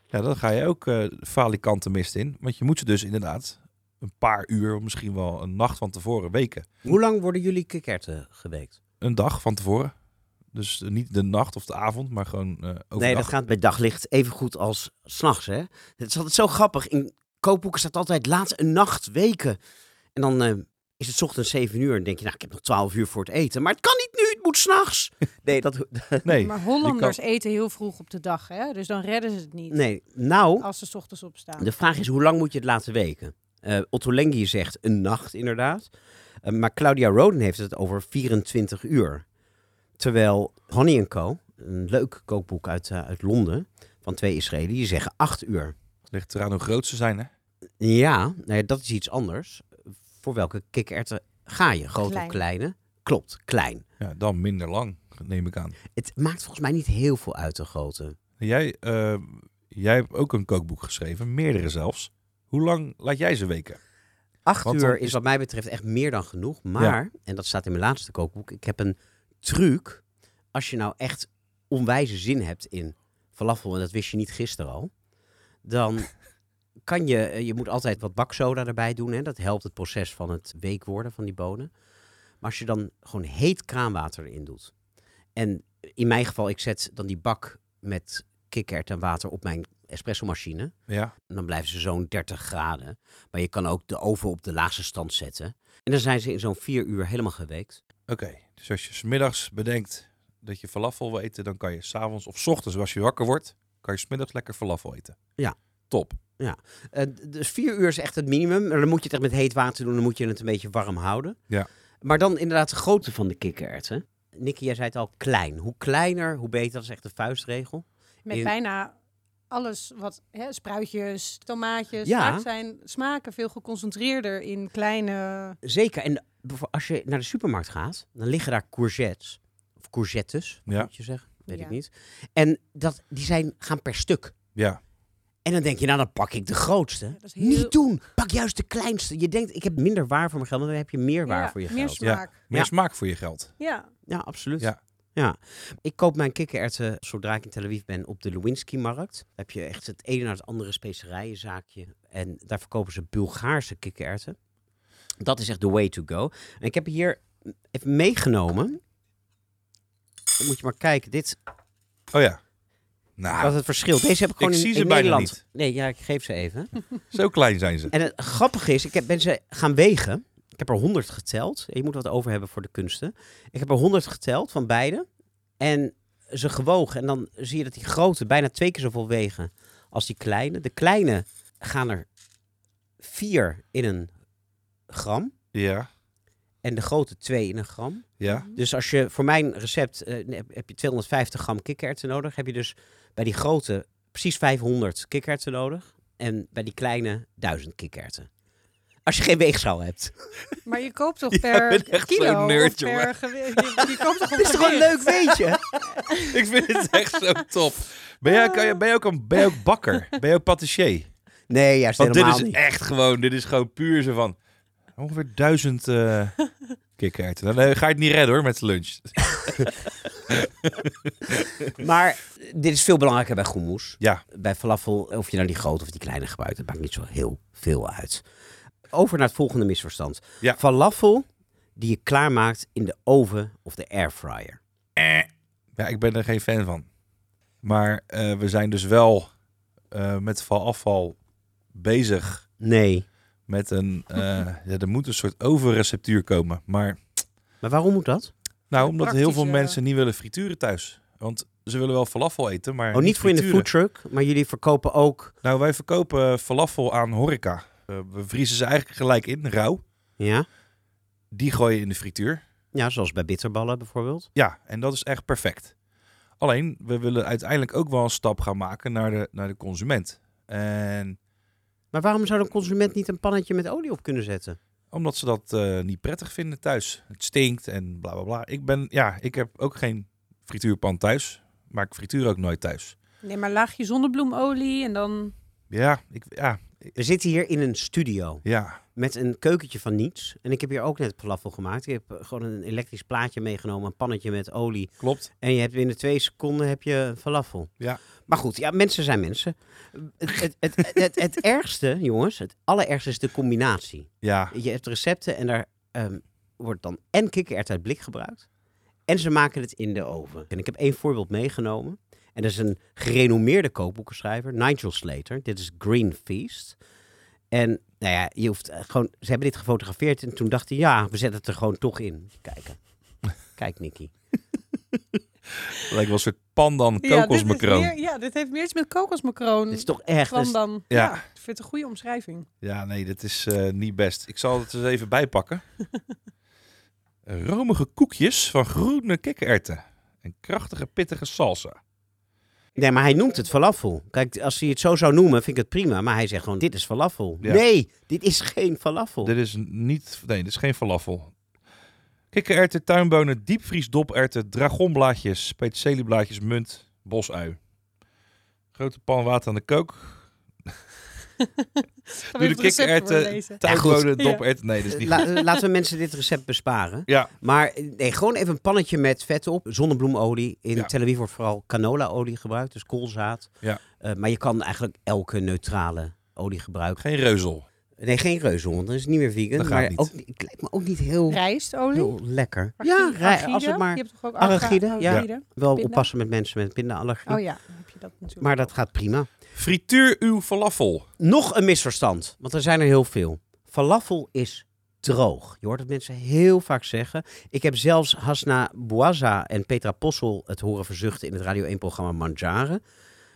Ja, dan ga je ook falikanten mist in. Want je moet ze dus inderdaad een paar uur, of misschien wel een nacht van tevoren weken. Hoe lang worden jullie kikkerten geweekt? Een dag van tevoren. Dus eh, niet de nacht of de avond, maar gewoon eh overdag. Nee, dat gaat bij daglicht even goed als s'nachts, hè? Het is altijd zo grappig. In kookboeken staat altijd laat een nacht weken. En dan eh, is het 's ochtends 7 uur en denk je, nou, ik heb nog 12 uur voor het eten. Maar het kan niet nu, het moet s'nachts. Nee, dat, Nee, maar Hollanders eten heel vroeg op de dag, hè? Dus dan redden ze het niet. nee. Nou, Als ze 's ochtends opstaan. De vraag is, hoe lang moet je het laten weken? Eh, Otto Lengi zegt een nacht, inderdaad. Maar Claudia Roden heeft het over 24 uur. Terwijl Honey Co., een leuk kookboek uit, eh, uit Londen, van twee Israëliën, die zeggen 8 uur. ligt eraan hoe groot ze zijn, hè? Ja, nou ja, dat is iets anders. Voor welke kikkererwten ga je? Grote Klein. of kleine? Klopt, klein. Ja, dan minder lang, neem ik aan. Het maakt volgens mij niet heel veel uit de grootte. Jij, eh, jij hebt ook een kookboek geschreven, meerdere zelfs. Hoe lang laat jij ze weken? Acht uur is is- wat mij betreft echt meer dan genoeg. Maar, en dat staat in mijn laatste kookboek, ik heb een truc. Als je nou echt onwijze zin hebt in falafel, en dat wist je niet gisteren al, dan kan je, eh, je moet altijd wat baksoda erbij doen. Hè? Dat helpt het proces van het week worden van die bonen. Maar als je dan gewoon heet kraanwater erin doet. En in mijn geval, ik zet dan die bak met kikkert en water op mijn espresso-machine. Ja. En dan blijven ze zo'n 30 graden. Maar je kan ook de oven op de laagste stand zetten. En dan zijn ze in zo'n vier uur helemaal geweekt. Oké, dus als je 's middags bedenkt dat je falafel wil eten, dan kan je s'avonds of 's ochtends als je wakker wordt, kan je 's middags lekker falafel eten. Ja. Top. Eh, d- dus vier uur is echt het minimum. Dan moet je het echt met heet water doen. Dan moet je het een beetje warm houden. Ja. Maar dan inderdaad de grootte van de kikkererwten. Nicky, jij zei het al, klein. Hoe kleiner, hoe beter. Dat is echt de vuistregel. Met In- bijna alles wat hè, spruitjes, tomaatjes, Ja. vaak zijn smaken veel geconcentreerder in kleine. Zeker. En als je naar de supermarkt gaat, dan liggen daar courgettes. Of courgettes, Ja. moet je zeggen. Weet Ja. ik niet. En dat, die zijn, gaan per stuk. Ja. En dan denk je, nou dan pak ik de grootste. heel- Niet doen. Pak juist de kleinste. Je denkt, ik heb minder waar voor mijn geld, maar dan heb je meer waar Ja, voor je meer geld. smaak. Meer smaak voor je geld. Ja. Ja, absoluut. Ja. Ja. Ik koop mijn kikkererwten zodra ik in Tel Aviv ben op de Lewinsky-markt. Daar heb je echt het ene naar het andere specerijenzaakje. En daar verkopen ze Bulgaarse kikkererwten. Dat is echt the way to go. En ik heb hier even meegenomen. Dan moet je maar kijken. Dit Oh ja. Nou, wat het verschil. Deze heb ik gewoon Ik in, zie ze in bijna Nederland. niet. Nee, ja, ik geef ze even. zo klein zijn ze. En het grappige is, ik heb, ben ze gaan wegen. Ik heb er 100 geteld. Je moet wat over hebben voor de kunsten. Ik heb er 100 geteld van beide. En ze gewogen. En dan zie je dat die grote bijna twee keer zoveel wegen als die kleine. De kleine gaan er vier in een gram. Ja. En de grote twee in een gram. Ja. Dus als je voor mijn recept heb- heb je 250 gram kikkererwten nodig. Heb je dus bij die grote precies 500 kikkererwten nodig. En bij die kleine 1000 kikkererwten. Als je geen weegschaal hebt. Maar je koopt toch Ja, per ben echt kilo nerd, of per jongen. gewi- je, je koopt toch op Dat is toch een gewicht? leuk weetje? Ik vind het echt zo top. Ben jij, kan je, ben je ook een ben je ook bakker? Ben je ook patissier? Nee, juist Want dit is niet. echt gewoon, dit is gewoon puur zo van ongeveer duizend kikkererwten. Dan eh, ga je het niet redden hoor met lunch. Maar dit is veel belangrijker bij hummus. Ja. Bij falafel, of je nou die grote of die kleine gebruikt, dat maakt niet zo heel veel uit. Over naar het volgende misverstand. Ja. Falafel die je klaarmaakt in de oven of de airfryer. Ja, ik ben er geen fan van. Maar eh, we zijn dus wel eh, met afval bezig Nee. met een... eh, ja, er moet een soort overreceptuur komen. Maar Maar waarom moet dat? nou, omdat heel veel mensen niet willen frituren thuis. Want ze willen wel falafel eten, maar Oh, niet voor in de foodtruck, maar jullie verkopen ook... Nou, wij verkopen falafel aan horeca. Eh, we vriezen ze eigenlijk gelijk in, rauw. Ja? Die gooi je in de frituur. Ja, zoals bij bitterballen bijvoorbeeld. Ja, en dat is echt perfect. Alleen, we willen uiteindelijk ook wel een stap gaan maken naar de, naar de consument. En Maar waarom zou een consument niet een pannetje met olie op kunnen zetten? omdat ze dat eh, niet prettig vinden thuis. Het stinkt en bla bla bla. Ik ben, ja, ik heb ook geen frituurpan thuis. Maar ik frituur ook nooit thuis. Nee, maar laagje zonnebloemolie en dan... Ja, ik, ja, We zitten hier in een studio ja. met een keukentje van niets. En ik heb hier ook net falafel gemaakt. Ik heb gewoon een elektrisch plaatje meegenomen, een pannetje met olie. Klopt. En je hebt binnen twee seconden heb je falafel. Ja. Maar goed, ja, mensen zijn mensen. Het, het, het, het, het, het ergste, jongens, het allerergste is de combinatie. Ja, Je hebt recepten en daar ehm, wordt dan en kikkererwt uit blik gebruikt. En ze maken het in de oven. En ik heb één voorbeeld meegenomen. En dat is een gerenommeerde kookboekenschrijver, Nigel Slater. Dit is Green Feast. En nou ja, je hoeft eh, gewoon, ze hebben dit gefotografeerd en toen dachten ja, we zetten het er gewoon toch in. Kijken. Kijk, Nicky. het lijkt wel een soort pandan Ja, dit, is kokosmacroon. meer, ja, dit heeft meer iets met kokosmacroon. Dit is toch echt... Van dus- dan. Ja. Ja. ik vind het een goede omschrijving. Ja, nee, dat is eh, niet best. Ik zal het eens even bijpakken. Romige koekjes van groene kikkererwten. En krachtige, pittige salsa. Nee, maar hij noemt het falafel. Kijk, als hij het zo zou noemen, vind ik het prima. Maar hij zegt gewoon, dit is falafel. Ja. Nee, dit is geen falafel. Dit is niet... Nee, dit is geen falafel. Kikkererwten, tuinbonen, diepvries doperwten, dragonblaadjes, petelieblaadjes, munt, bosui. Grote pan water aan de kook. Doe de kikkererwten, tuinbonen, Ja. doperwten. Nee, dat is niet La- goed. laten we mensen dit recept besparen. Ja, Maar eh, nee, gewoon even een pannetje met vet op. Zonnebloemolie. In Ja. Tel Aviv wordt vooral canolaolie gebruikt, dus koolzaad. Ja. Eh, maar je kan eigenlijk elke neutrale olie gebruiken. geen reuzel. Nee, geen reuzenhond. Dat is niet meer vegan. Dat gaat maar niet. Ook, het lijkt me ook niet heel, Rijstolie? heel lekker. Ja, als het maar Je hebt toch ook arga- Ja. argide? wel pinda? oppassen met mensen met pindaallergie. Oh ja, dan heb je dat natuurlijk. Maar dat ook. gaat prima. Frituur uw falafel. Nog een misverstand, want er zijn er heel veel. Falafel is droog. Je hoort het mensen heel vaak zeggen. Ik heb zelfs Hasna Bouazza en Petra Possel het horen verzuchten in het Radio 1-programma Manjaren.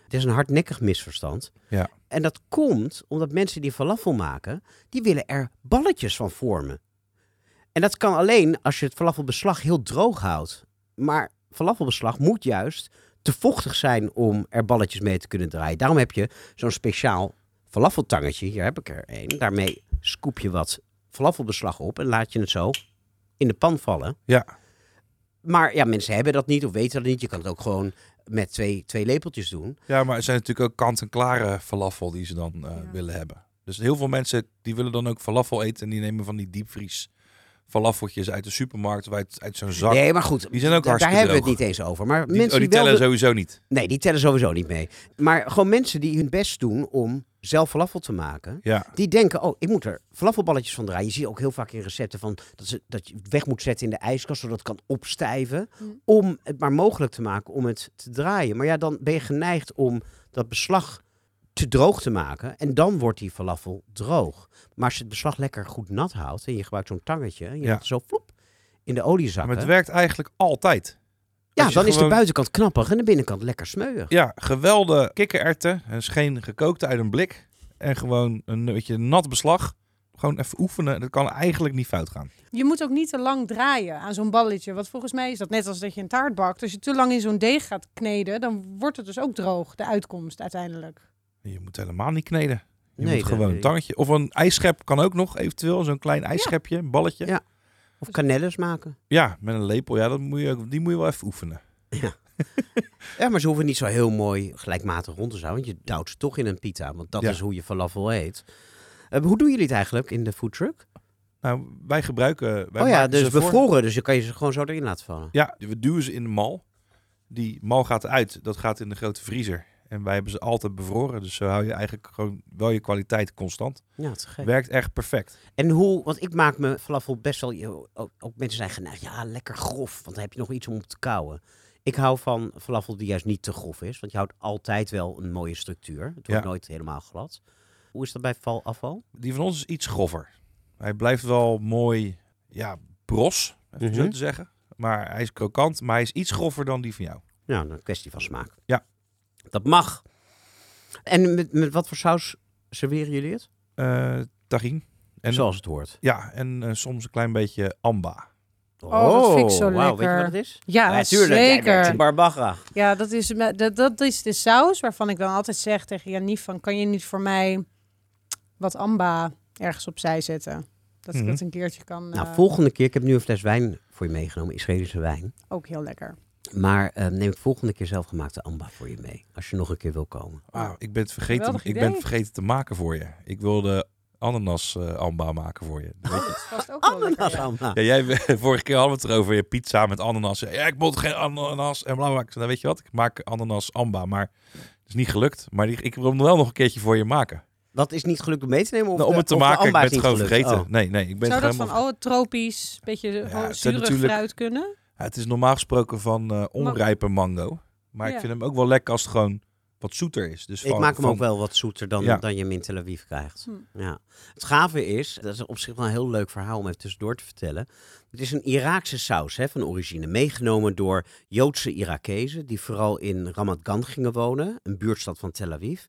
Het is een hardnekkig misverstand. Ja. En dat komt omdat mensen die falafel maken, die willen er balletjes van vormen. En dat kan alleen als je het falafelbeslag heel droog houdt. Maar falafelbeslag moet juist te vochtig zijn om er balletjes mee te kunnen draaien. Daarom heb je zo'n speciaal falafeltangetje. Hier heb ik er een. Daarmee scoop je wat falafelbeslag op en laat je het zo in de pan vallen. Ja. Maar ja, mensen hebben dat niet of weten dat niet. Je kan het ook gewoon met twee, twee lepeltjes doen. Ja, maar er zijn natuurlijk ook kant-en-klare falafel die ze dan eh, Ja. willen hebben. Dus heel veel mensen die willen dan ook falafel eten en die nemen van die diepvries falafeltjes uit de supermarkt of uit, uit zo'n zak. Nee, maar goed. Die zijn ook da- Daar hebben we het niet eens over. Maar die, mensen oh, die die wel tellen sowieso niet. Nee, die tellen sowieso niet mee. Maar gewoon mensen die hun best doen om zelf falafel te maken. Ja, Die denken, oh, ik moet er falafelballetjes van draaien. Je ziet ook heel vaak in recepten van dat, ze, dat je het weg moet zetten in de ijskast, zodat het kan opstijven. Mm. Om het maar mogelijk te maken om het te draaien. Maar ja, dan ben je geneigd om dat beslag te droog te maken. En dan wordt die falafel droog. Maar als je het beslag lekker goed nat houdt en je gebruikt zo'n tangetje. En je Ja. laat het zo vloep in de olie maar zakken. het werkt eigenlijk altijd. ja, dan is de buitenkant knappig en de binnenkant lekker smeuig. Ja, geweldige kikkererwten. Het is geen gekookte uit een blik. En gewoon een beetje nat beslag. Gewoon even oefenen. Dat kan eigenlijk niet fout gaan. Je moet ook niet te lang draaien aan zo'n balletje. Want volgens mij is dat net als dat je een taart bakt. Als je te lang in zo'n deeg gaat kneden, dan wordt het dus ook droog, de uitkomst uiteindelijk. Je moet helemaal niet kneden. Je Nee, moet gewoon een tangetje. Of een ijsschep kan ook nog eventueel. Zo'n klein ijsschepje, een balletje. Ja. Of kanelles maken. Ja, met een lepel. Ja, dat moet je, die moet je wel even oefenen. Ja, maar ze hoeven niet zo heel mooi gelijkmatig rond te zijn. Want je duwt ze toch in een pita. Want dat Ja. is hoe je falafel eet. Eh, hoe doen jullie het eigenlijk in de foodtruck? Nou, wij gebruiken... Wij oh ja, dus ze voor- bevroren. Dus je kan je ze gewoon zo erin laten vallen. Ja, we duwen ze in de mal. Die mal gaat uit. Dat gaat in de grote vriezer. En wij hebben ze altijd bevroren. Dus zo hou je eigenlijk gewoon wel je kwaliteit constant. Ja, het is gek. Werkt echt perfect. En hoe, want ik maak mijn falafel best wel... Ook, ook mensen zijn geneigd, ja, lekker grof. Want dan heb je nog iets om op te kouwen. Ik hou van falafel die juist niet te grof is. Want je houdt altijd wel een mooie structuur. Het wordt Ja. nooit helemaal glad. Hoe is dat bij val afval? Die van ons is iets groffer. Hij blijft wel mooi, ja, bros, even zo Mhm. te zeggen. Maar hij is krokant, maar hij is iets groffer dan die van jou. Nou, een kwestie van smaak. Ja. Dat mag. En met, met wat voor saus serveren jullie het? Tahin. En, Zoals het hoort. Ja, en eh, soms een klein beetje amba. Oh, dat vind ik zo wauw. Weet je lekker. wat het is? Ja, natuurlijk. Werkt zeker. Ja, dat is, dat, dat is de saus waarvan ik dan altijd zeg tegen Janief van... kan je niet voor mij wat amba ergens opzij zetten? Dat ik Mhm. dat een keertje kan... Nou, eh, volgende keer, ik heb nu een fles wijn voor je meegenomen, Israëlische wijn. Ook heel lekker. Maar eh, neem ik volgende keer zelfgemaakte amba voor je mee. Als je nog een keer wil komen. Ah, ik ben het vergeten, ik ben het vergeten te maken voor je. Ik wilde ananas eh, amba maken voor je. Weet je? Dat. Ananas amba. Ja, jij, vorige keer hadden we het erover, je pizza met ananas. Ja, ik moet geen ananas en bla bla. Ik zei, nou, weet je wat, ik maak ananas amba, maar het is niet gelukt. Maar die, ik wil hem wel nog een keertje voor je maken. Wat is niet gelukt om mee te nemen? Of Nou, om het te de maken, ik ben het gewoon gelukt? vergeten. Oh. Nee, nee, ik ben Zou het dat helemaal... van, oh, tropisch, beetje Ja, oh, zure natuurlijk- fruit kunnen? Ja, het is normaal gesproken van eh, onrijpe mango. Maar ik vind hem ook wel lekker als het gewoon wat zoeter is. Dus Ik van- maak hem van- ook wel wat zoeter dan, Ja. dan je hem in Tel Aviv krijgt. Hm. Ja. Het gave is, dat is op zich wel een heel leuk verhaal om even tussendoor te vertellen. Het is een Iraakse saus hè, van origine, meegenomen door Joodse Irakezen, die vooral in Ramat Gan gingen wonen, een buurtstad van Tel Aviv.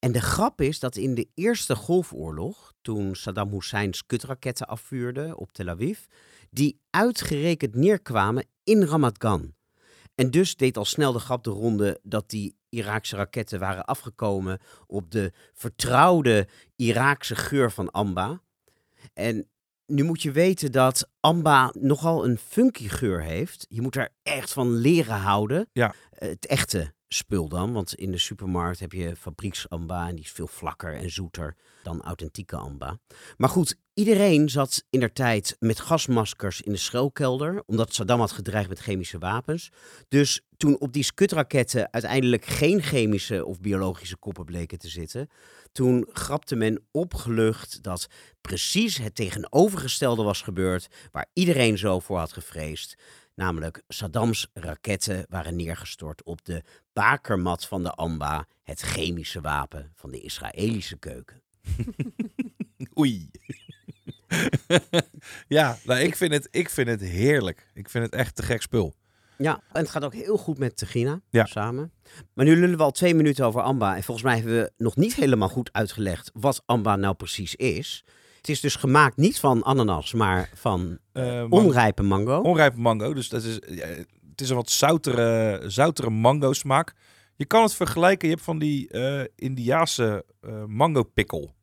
En de grap is dat in de Eerste Golfoorlog, toen Saddam Hussein skutraketten afvuurde op Tel Aviv, die uitgerekend neerkwamen in Ramat Gan. En dus deed al snel de grap de ronde dat die Iraakse raketten waren afgekomen op de vertrouwde Iraakse geur van amba. En nu moet je weten dat amba nogal een funky geur heeft. Je moet er echt van leren houden. Ja. Het echte spul dan? Want in de supermarkt heb je fabrieksamba en die is veel vlakker en zoeter dan authentieke amba. Maar goed, iedereen zat in der tijd met gasmaskers in de schuilkelder, omdat Saddam had gedreigd met chemische wapens. Dus toen op die skutraketten uiteindelijk geen chemische of biologische koppen bleken te zitten, toen grapte men opgelucht dat precies het tegenovergestelde was gebeurd waar iedereen zo voor had gevreesd. Namelijk Saddams raketten waren neergestort op de bakermat van de Amba, het chemische wapen van de Israëlische keuken. Oei. ja, nou, ik, vind het, ik vind het heerlijk. Ik vind het echt te gek spul. Ja, en het gaat ook heel goed met Tegina Ja. samen. Maar nu lullen we al twee minuten over Amba. En volgens mij hebben we nog niet helemaal goed uitgelegd wat Amba nou precies is. Het is dus gemaakt niet van ananas, maar van Eh, man- onrijpe mango. onrijpe mango. Dus dat is, ja, het is een wat zoutere, zoutere mango smaak. Je kan het vergelijken. Je hebt van die eh Indiaanse eh mango pikkel.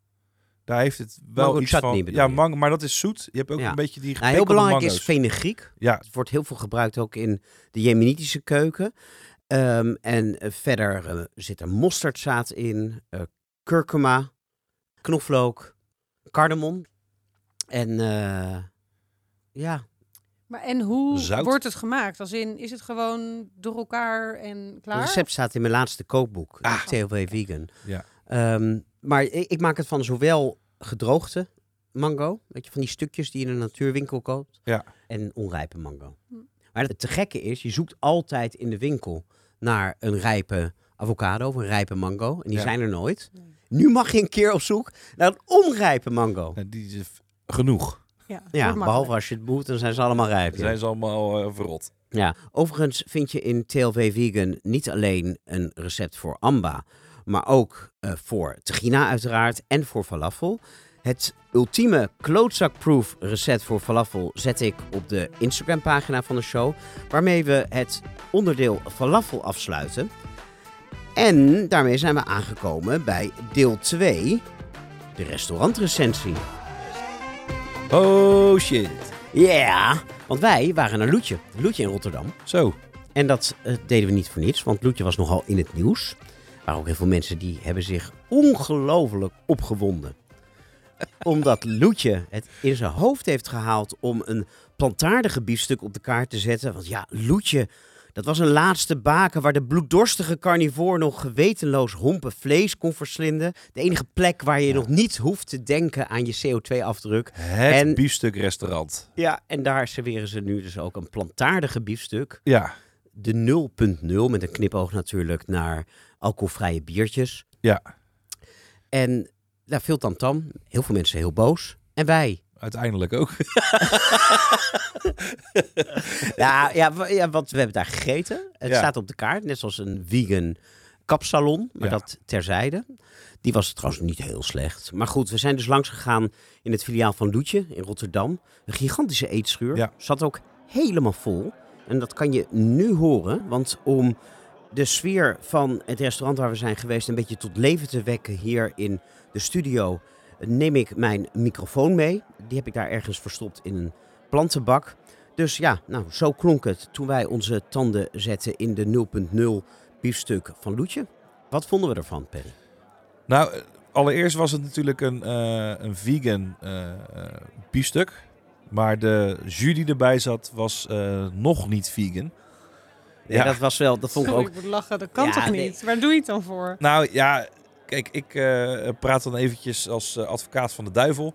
Daar heeft het wel Mango iets van. Ja, mango, maar dat is zoet. Je hebt ook Ja. een beetje die Nou, heel belangrijk mango's. is fenugreek. Ja, Het wordt heel veel gebruikt ook in de Jemenitische keuken. Ehm, en eh, verder eh, zit er mosterdzaad in, eh kurkuma, knoflook, cardamom. En eh, ja, Maar en hoe Zout. wordt het gemaakt? Als in, is het gewoon door elkaar en klaar? het recept staat in mijn laatste kookboek, Ah. TLW Vegan. Ja. Ehm, maar ik, ik maak het van zowel gedroogde mango, weet je, van die stukjes die je in een natuurwinkel koopt, Ja. en onrijpe mango. Hm. Maar het te gekke is, je zoekt altijd in de winkel naar een rijpe avocado of een rijpe mango. En die Ja. zijn er nooit. Nee. Nu mag je een keer op zoek naar een onrijpe mango. nou, die is genoeg. Ja, behalve als je het moet, dan zijn ze allemaal rijp. Dan ja. zijn ze allemaal eh, verrot. Ja, overigens vind je in TLV Vegan niet alleen een recept voor amba, maar ook eh, voor tegina uiteraard en voor falafel. Het ultieme klootzakproof recept voor falafel zet ik op de Instagram pagina van de show, waarmee we het onderdeel falafel afsluiten. En daarmee zijn we aangekomen bij deel 2, de restaurantrecensie. Oh shit. Ja, want wij waren naar Loetje, Loetje in Rotterdam. Zo. En dat eh, deden we niet voor niets, want Loetje was nogal in het nieuws. Er waren ook heel veel mensen die hebben zich ongelooflijk opgewonden. Omdat Loetje het in zijn hoofd heeft gehaald om een plantaardige biefstuk op de kaart te zetten. Want ja, Loetje, dat was een laatste baken waar de bloeddorstige carnivoor nog gewetenloos hompen vlees kon verslinden. De enige plek waar je nog niet hoeft te denken aan je CO2-afdruk. Het En- biefstukrestaurant. Ja, en daar serveren ze nu dus ook een plantaardige biefstuk. Ja. de 0.0 met een knipoog natuurlijk naar alcoholvrije biertjes. Ja. En daar veel tamtam, heel veel mensen heel boos. En wij. Uiteindelijk ook. ja, ja, ja, want we hebben daar gegeten. Het Ja. staat op de kaart, net zoals een vegan kapsalon, maar Ja. dat terzijde. Die was trouwens niet heel slecht. Maar goed, we zijn dus langs gegaan in het filiaal van Loetje in Rotterdam. Een gigantische eetschuur. Ja. Zat ook helemaal vol. En dat kan je nu horen, want om de sfeer van het restaurant waar we zijn geweest een beetje tot leven te wekken hier in de studio, neem ik mijn microfoon mee. Die heb ik daar ergens verstopt in een plantenbak. Dus ja, nou, zo klonk het toen wij onze tanden zetten in de 0.0 biefstuk van Loetje. Wat vonden we ervan, Perry? Nou, allereerst was het natuurlijk een, eh, een vegan eh, eh, biefstuk. Maar de jus die erbij zat was eh, nog niet vegan. Ja, dat was wel, dat vond ik ook. ik moet lachen, dat kan Ja, toch nee. niet? Waar doe je het dan voor? Nou ja, kijk, ik eh, praat dan eventjes als eh, advocaat van de duivel.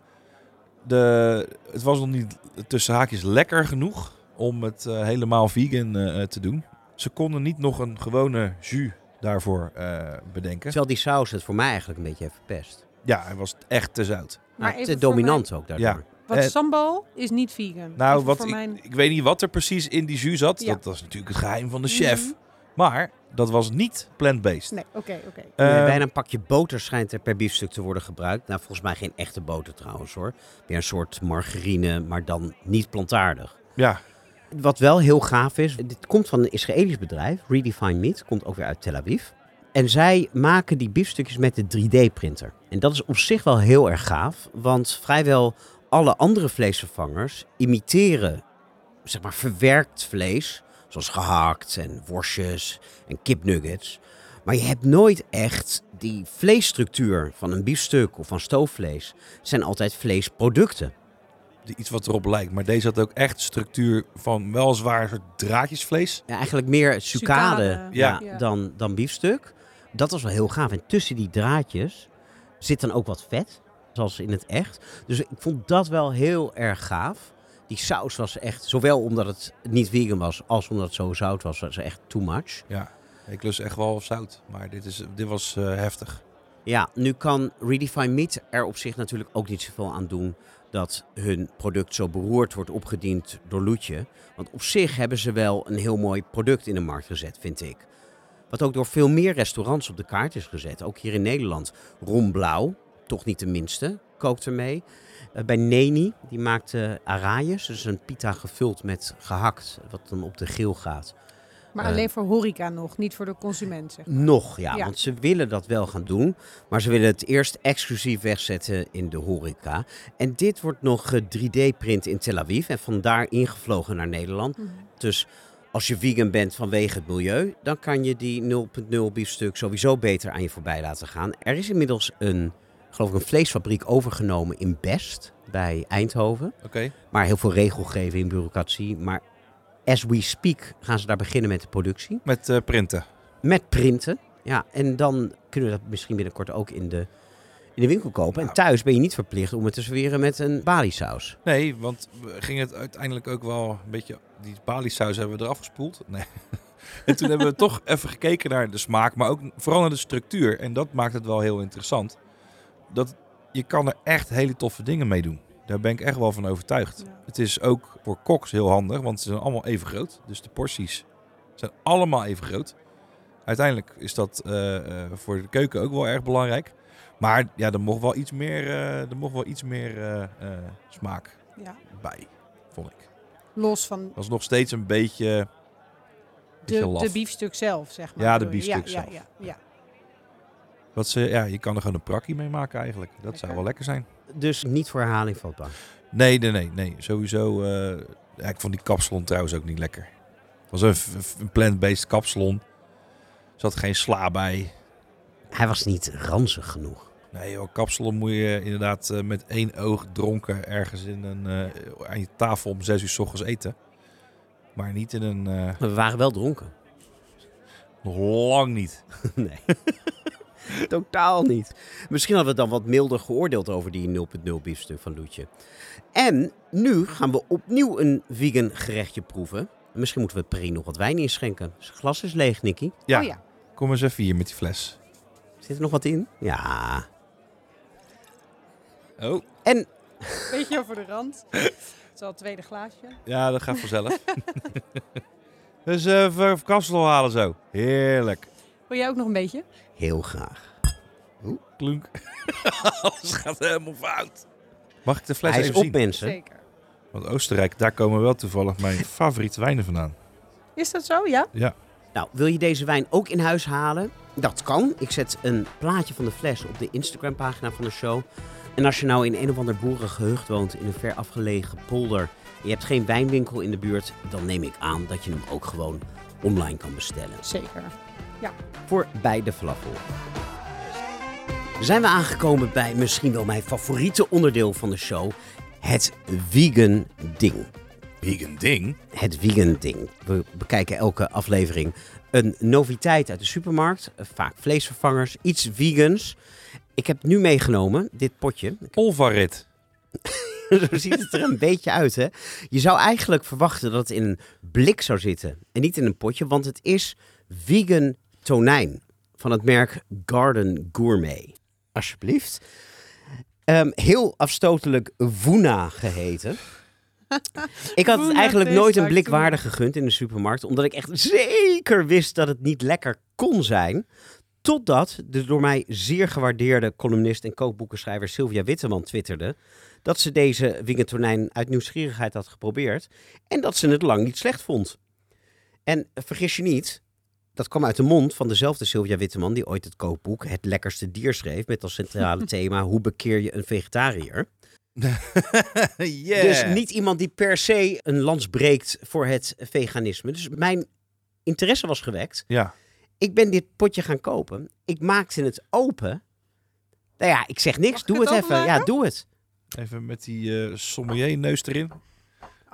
De, het was nog niet tussen haakjes lekker genoeg om het eh, helemaal vegan eh, te doen. Ze konden niet nog een gewone jus daarvoor eh, bedenken. Terwijl die saus het voor mij eigenlijk een beetje heeft verpest. Ja, hij was echt te zout. Maar te dominant ook daardoor. Ja. Wat sambal is niet vegan. Nou, Even wat ik, mijn... ik weet niet wat er precies in die jus zat. Ja. Dat was natuurlijk het geheim van de chef. Mhm. Maar dat was niet plant-based. Nee, oké, oké. Nee, Eh, bijna een pakje boter schijnt er per biefstuk te worden gebruikt. Nou, volgens mij geen echte boter trouwens hoor. Weer een soort margarine, maar dan niet plantaardig. ja, Wat wel heel gaaf is, dit komt van een Israëlisch bedrijf, Redefine Meat, komt ook weer uit Tel Aviv. En zij maken die biefstukjes met de 3D-printer. En dat is op zich wel heel erg gaaf, want vrijwel alle andere vleesvervangers imiteren zeg maar verwerkt vlees Zoals gehakt en worstjes en kipnuggets. Maar je hebt nooit echt die vleesstructuur van een biefstuk of van stoofvlees. Het zijn altijd vleesproducten. Die iets wat erop lijkt. Maar deze had ook echt structuur van wel zwaar soort draadjesvlees. Ja, eigenlijk meer sucade, Sucade, ja. ja. Dan, dan biefstuk. Dat was wel heel gaaf. En tussen die draadjes zit dan ook wat vet, zoals in het echt. Dus ik vond dat wel heel erg gaaf. Die saus was echt, zowel omdat het niet vegan was, als omdat het zo zout was, was echt too much. Ja, ik lust echt wel zout. Maar dit, is, dit was eh, heftig. Ja, nu kan Redefine Meat er op zich natuurlijk ook niet zoveel aan doen dat hun product zo beroerd wordt opgediend door Loetje. Want op zich hebben ze wel een heel mooi product in de markt gezet, vind ik. Wat ook door veel meer restaurants op de kaart is gezet. Ook hier in Nederland. Ron Blauw, toch niet de minste, kookt ermee. Eh, bij Neni, die maakt uh, arayes. Dus een pita gevuld met gehakt, wat dan op de grill gaat. Maar Eh. alleen voor horeca nog, niet voor de consument. Zeg. maar. Nog, ja, Ja. Want ze willen dat wel gaan doen. Maar ze willen het eerst exclusief wegzetten in de horeca. En dit wordt nog 3D-print in Tel Aviv. En vandaar ingevlogen naar Nederland. Mhm. Dus als je vegan bent vanwege het milieu... dan kan je die 0.0 biefstuk sowieso beter aan je voorbij laten gaan. Er is inmiddels een, geloof ik, een vleesfabriek overgenomen in Best... bij Eindhoven. Oké. Maar heel veel regelgeving, bureaucratie. Maar as we speak gaan ze daar beginnen met de productie. Met eh, printen. Met printen. Ja, en dan kunnen we dat misschien binnenkort ook in de, in de winkel kopen. En thuis ben je niet verplicht om het te serveren met een bali-saus. Nee, want we gingen het uiteindelijk ook wel een beetje... Die baliesaus hebben we eraf gespoeld. Nee. en toen hebben we toch even gekeken naar de smaak, maar ook vooral naar de structuur. En dat maakt het wel heel interessant. Dat je kan er echt hele toffe dingen mee doen. Daar ben ik echt wel van overtuigd. Ja. Het is ook voor koks heel handig, want ze zijn allemaal even groot. Dus de porties zijn allemaal even groot. Uiteindelijk is dat eh, eh, voor de keuken ook wel erg belangrijk. Maar ja, er mocht wel iets meer, eh, er mocht wel iets meer smaak Ja. bij, vond ik. Los van Dat was nog steeds een beetje, de, de biefstuk zelf, zeg maar. Ja, de biefstuk ja, zelf. Ja, ja, ja. Wat ze, ja, je kan er gewoon een prakkie mee maken eigenlijk. Dat zou wel lekker zijn. Dus niet voor herhaling vatbaar. Nee, nee, nee, nee. Sowieso. ja, ik vond die kapsalon trouwens ook niet lekker. Het was een, een plant-based kapsalon. Er zat geen sla bij. Hij was niet ranzig genoeg. Nee, joh, kapsalon moet je inderdaad eh, met één oog dronken ergens in een, eh, aan je tafel om zes uur s ochtends eten. Maar niet in een. we waren wel dronken. nog lang niet. nee. Totaal niet. Misschien hadden we dan wat milder geoordeeld over die 0.0 biefstuk van Loetje. En nu gaan we opnieuw een vegan gerechtje proeven. Misschien moeten we Perry nog wat wijn inschenken. Het glas is leeg, Nicky. Ja, Oh ja. kom eens even hier met die fles. Zit er nog wat in? Ja. Oh, En Beetje over de rand. Het is al het tweede glaasje. ja, dat gaat vanzelf. dus even kapsalon halen zo. Heerlijk. Wil jij ook nog een beetje? Heel graag. Klunk. Alles gaat helemaal fout. Mag ik de fles Hij is even op, zien? mensen. Zeker. Want Oostenrijk, daar komen wel toevallig mijn favoriete wijnen vandaan. Is dat zo? Ja? Ja. Nou, wil je deze wijn ook in huis halen? Dat kan. Ik zet een plaatje van de fles op de Instagram-pagina van de show. En als je nou in een of ander boerengehucht woont in een ver afgelegen polder... en je hebt geen wijnwinkel in de buurt... dan neem ik aan dat je hem ook gewoon online kan bestellen. Zeker. Voor bij de falafel. Zijn we aangekomen bij misschien wel mijn favoriete onderdeel van de show... het vegan ding. Vegan ding. het vegan ding. We bekijken elke aflevering een noviteit uit de supermarkt. Vaak vleesvervangers, iets vegans. Ik heb nu meegenomen dit potje. Olvarit. Zo ziet het er een beetje uit, hè? Je zou eigenlijk verwachten dat het in een blik zou zitten en niet in een potje, want het is vegan tonijn van het merk Garden Gourmet. Alsjeblieft. Ehm, heel afstotelijk Vuna geheten. Ik had het eigenlijk nooit een blik waardig gegund in de supermarkt, omdat ik echt zeker wist dat het niet lekker kon zijn. Totdat de door mij zeer gewaardeerde columnist en kookboekenschrijver Sylvia Witteman twitterde dat ze deze vegan tonijn uit nieuwsgierigheid had geprobeerd en dat ze het lang niet slecht vond. En vergis je niet, dat kwam uit de mond van dezelfde Sylvia Witteman die ooit het kookboek Het Lekkerste Dier schreef met als centrale thema Hoe bekeer je een vegetariër? yeah. Dus niet iemand die per se een lans breekt voor het veganisme. Dus mijn interesse was gewekt. Ja. Ik ben dit potje gaan kopen. Ik maakte het open. Nou ja, ik zeg niks. Mag doe het het, even. Ja, doe het. Even met die eh sommelier neus erin.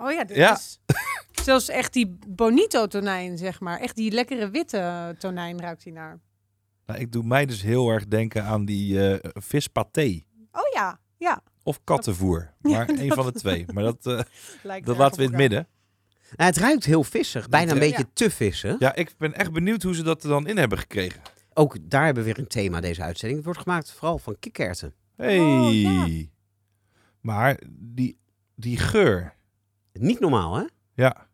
Oh ja, dit Ja. is zelfs echt die bonito tonijn, zeg maar. Echt die lekkere witte tonijn ruikt hij naar. Nou, ik doe mij dus heel erg denken aan die eh vispaté. Oh ja, ja. Of kattenvoer. Maar een van de twee. Maar dat, eh, dat laten we in het midden. Nou, het ruikt heel vissig. Bijna een Ja. beetje te vissig. Ja, ik ben echt benieuwd hoe ze dat er dan in hebben gekregen. Ook daar hebben we weer een thema deze uitzending. Het wordt gemaakt vooral van kikkerten. Hey. Oh, ja. Maar die, die geur. Niet normaal, hè? Ja.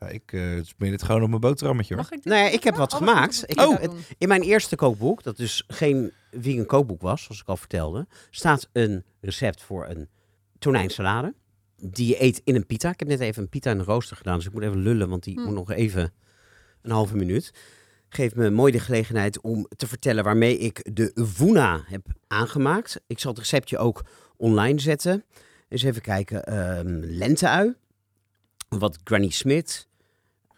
ja ik uh, smeer dit gewoon op mijn boterhammetje hoor. Mag ik dit Nee, ik heb wat Oh, gemaakt. Ik het heb doen. In mijn eerste kookboek, dat dus geen vegan kookboek was, zoals ik al vertelde, staat een recept voor een tonijnsalade. Die je eet in een pita. Ik heb net even een pita in de rooster gedaan, dus ik moet even lullen, want die Hm. moet nog even een halve minuut. Geeft me mooi de gelegenheid om te vertellen waarmee ik de Vuna heb aangemaakt. Ik zal het receptje ook online zetten. Eens even kijken. ehm lenteui, wat Granny Smith,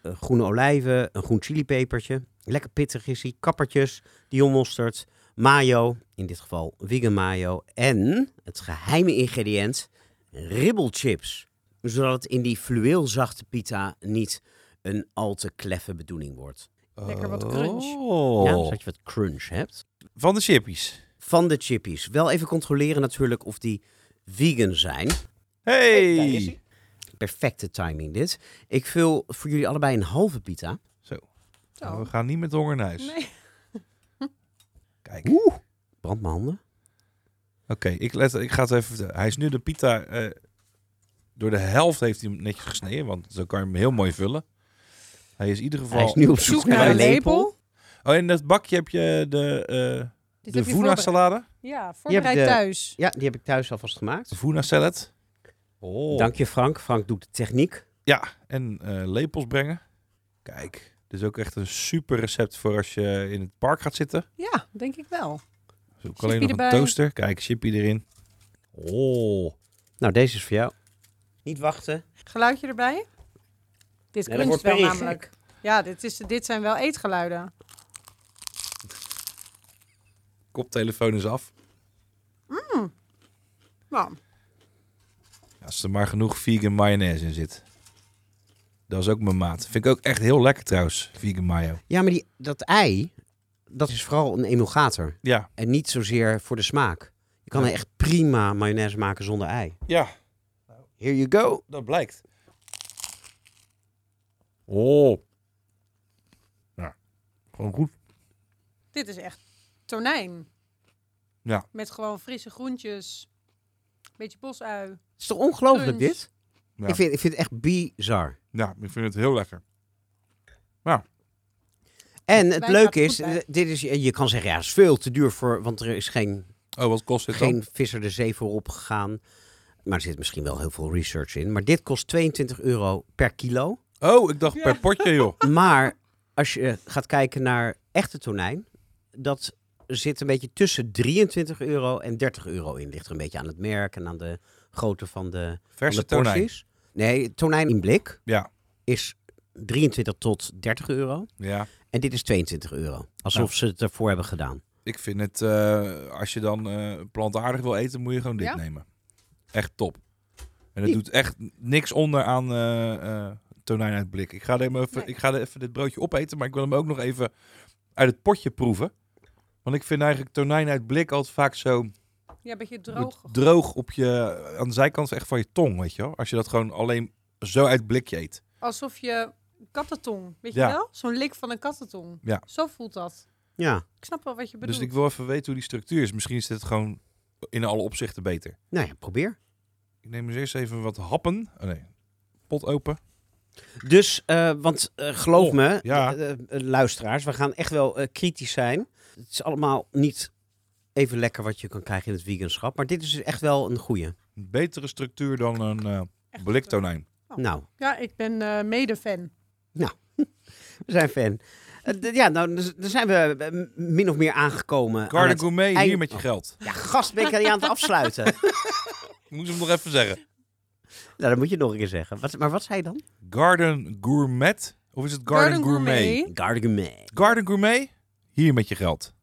eh, groene olijven, een groen chilipepertje. Lekker pittig is hij. Kappertjes, Dijon mosterd, mayo, in dit geval vegan mayo. En het geheime ingrediënt, ribbelchips. Zodat het in die fluweelzachte pita niet een al te kleffe bedoeling wordt. Lekker wat crunch. Oh. Ja, zodat je wat crunch hebt. Van de chippies. Van de chippies. Wel even controleren natuurlijk of die vegan zijn. Hey. Perfecte timing dit. Ik vul voor jullie allebei een halve pita. Zo. Zo. Nou, we gaan niet met honger naar huis. Nee. Kijk. Oeh, brand mijn handen. Oké, ik, let- ik ga het even vertellen. Hij is nu de pita... eh, door de helft heeft hij hem netjes gesneden. Want zo kan je hem heel mooi vullen. Hij is in ieder geval... Hij is nu op zoek, naar, naar een lepel. Oh, in dat bakje heb je de, eh Dit de voorbereid. salade. Ja, voorbereid de- thuis. Ja, die heb ik thuis alvast gemaakt. De Vuna salad. Oh. Dank je Frank. Frank doet de techniek. Ja, en eh, lepels brengen. Kijk, dit is ook echt een super recept voor als je in het park gaat zitten. Ja, denk ik wel. Zoek alleen nog erbij. een toaster. Kijk, chippy erin. Oh. Nou, deze is voor jou. Niet wachten. Geluidje erbij? Dit Nee, cruncht wordt wel namelijk. Ja, dit, is, dit zijn wel eetgeluiden. Koptelefoon is af. Nou, Ja, als er maar genoeg vegan mayonaise in zit. Dat is ook mijn maat. Vind ik ook echt heel lekker trouwens, vegan mayo. Ja, maar die, dat ei, dat is vooral een emulgator. Ja. En niet zozeer voor de smaak. Je kan Ja. er echt prima mayonaise maken zonder ei. Ja, Here you go. dat blijkt. Oh. Ja, gewoon goed. dit is echt tonijn. Ja. Met gewoon frisse groentjes. Beetje bosui. Het is toch ongelooflijk Crunch. dit? Ja. Ik, vind, ik vind het echt bizar. ja, ik vind het heel lekker. En het Wij leuke is, eh, dit is, je kan zeggen, ja, het is veel te duur voor, want er is geen, Oh, wat kost dit dan? geen visser de zee voor opgegaan. Maar er zit misschien wel heel veel research in. Maar dit kost 22 euro per kilo. Oh, ik dacht per potje, joh. Maar als je gaat kijken naar echte tonijn, dat zit een beetje tussen 23 euro en 30 euro in. Ligt er een beetje aan het merk en aan de grootte van de, van Verse de tonijn. porties. Nee, tonijn in blik Ja, is 23 tot 30 euro. ja. En dit is 22 euro. Alsof ze het ervoor hebben gedaan. Ik vind het, eh, als je dan eh, plantaardig wil eten, moet je gewoon dit Ja? nemen. Echt top. En het doet echt niks onder aan eh eh, tonijn uit blik. Ik ga, er even, Nee. ik ga er even dit broodje opeten, maar ik wil hem ook nog even uit het potje proeven. Want ik vind eigenlijk tonijn uit blik altijd vaak zo Ja, een beetje droog. droog op je, aan de zijkant echt van je tong, weet je wel. Als je dat gewoon alleen zo uit blikje eet. Alsof je kattentong, weet Ja. je wel? Zo'n lik van een kattentong. Ja. Zo voelt dat. Ja, Ik snap wel wat je bedoelt. Dus ik wil even weten hoe die structuur is. Misschien is dit gewoon in alle opzichten beter. nou ja, probeer. Ik neem eens eerst even wat happen. Oh nee, pot open. Dus, eh, want eh, geloof Oh, me, ja. eh, eh, luisteraars, we gaan echt wel eh, kritisch zijn. Het is allemaal niet even lekker wat je kan krijgen in het veganschap. Maar dit is dus echt wel een goeie. Een betere structuur dan een eh Echt bliktonijn. Oh. Nou, Ja, ik ben eh, mede-fan. we zijn fan. Eh, ja, nou, dus- dan zijn we eh, min of meer aangekomen. aan Garde het Gourmet, eind- hier met je geld. Ja, gast, ben ik aan het afsluiten. Ik moest hem nog even zeggen. Nou, dat moet je nog een keer zeggen. Wat, maar wat zei je dan? Garden Gourmet? Of is het Garden, Gourmet? Garden Gourmet. Garden Gourmet? Hier met je geld.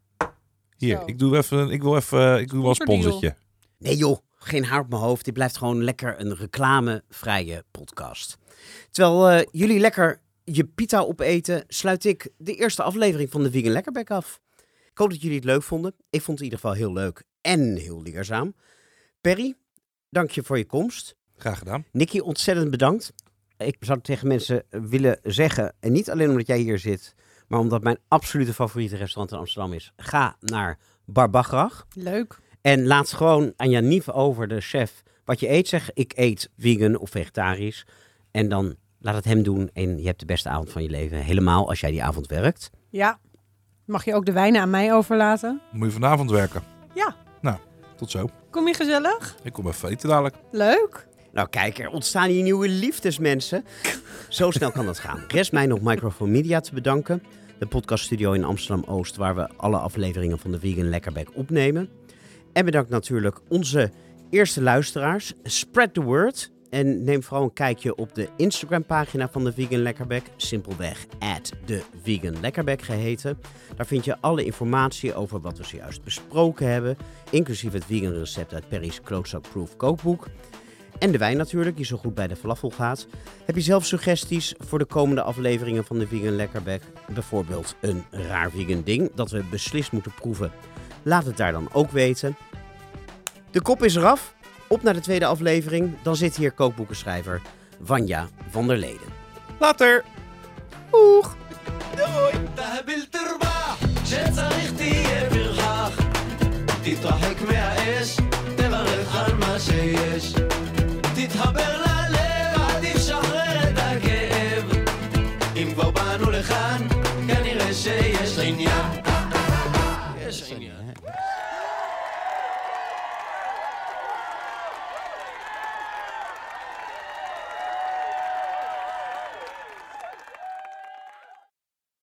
Hier, Zo. ik doe even, ik wil even, ik doe wel een sponsortje. Nee joh, geen haar op mijn hoofd. Dit blijft gewoon lekker een reclamevrije podcast. Terwijl eh, jullie lekker je pita opeten, sluit ik de eerste aflevering van de Vegan Lekkerbek af. Ik hoop dat jullie het leuk vonden. Ik vond het in ieder geval heel leuk en heel leerzaam. Perry, dank je voor je komst. Graag gedaan. Nicky, ontzettend bedankt. Ik zou tegen mensen willen zeggen, en niet alleen omdat jij hier zit, maar omdat mijn absolute favoriete restaurant in Amsterdam is. Ga naar Barbagrach. Leuk. En laat gewoon aan Janief over, de chef, wat je eet. Zeg, ik eet vegan of vegetarisch. En dan laat het hem doen en je hebt de beste avond van je leven. Helemaal als jij die avond werkt. Ja. Mag je ook de wijnen aan mij overlaten? Moet je vanavond werken. Ja. Nou, tot zo. Kom je gezellig? Ik kom even eten dadelijk. Leuk. Nou kijk, er ontstaan hier nieuwe liefdes, mensen. Zo snel kan dat gaan. Rest mij nog Microphone Media te bedanken. De podcaststudio in Amsterdam-Oost, waar we alle afleveringen van de Vegan Lekkerbek opnemen. En bedankt natuurlijk onze eerste luisteraars. Spread the word. En neem vooral een kijkje op de Instagram-pagina van de Vegan Lekkerbek. Simpelweg at de Vegan Lekkerbek geheten. Daar vind je alle informatie over wat we zojuist besproken hebben. Inclusief het vegan recept uit Perry's Close-Up Proof kookboek. En de wijn natuurlijk, die zo goed bij de falafel gaat. Heb je zelf suggesties voor de komende afleveringen van de Vegan Lekkerback? Bijvoorbeeld een raar vegan ding dat we beslist moeten proeven? Laat het daar dan ook weten. De kop is eraf. Op naar de tweede aflevering. Dan zit hier kookboekenschrijver Vanja van der Leden. Later. Doeg. Doei. תתחבר ללב, אל תשחרר את הכאב. אם כבר באנו לכאן, כנראה שיש עניין. יש עניין.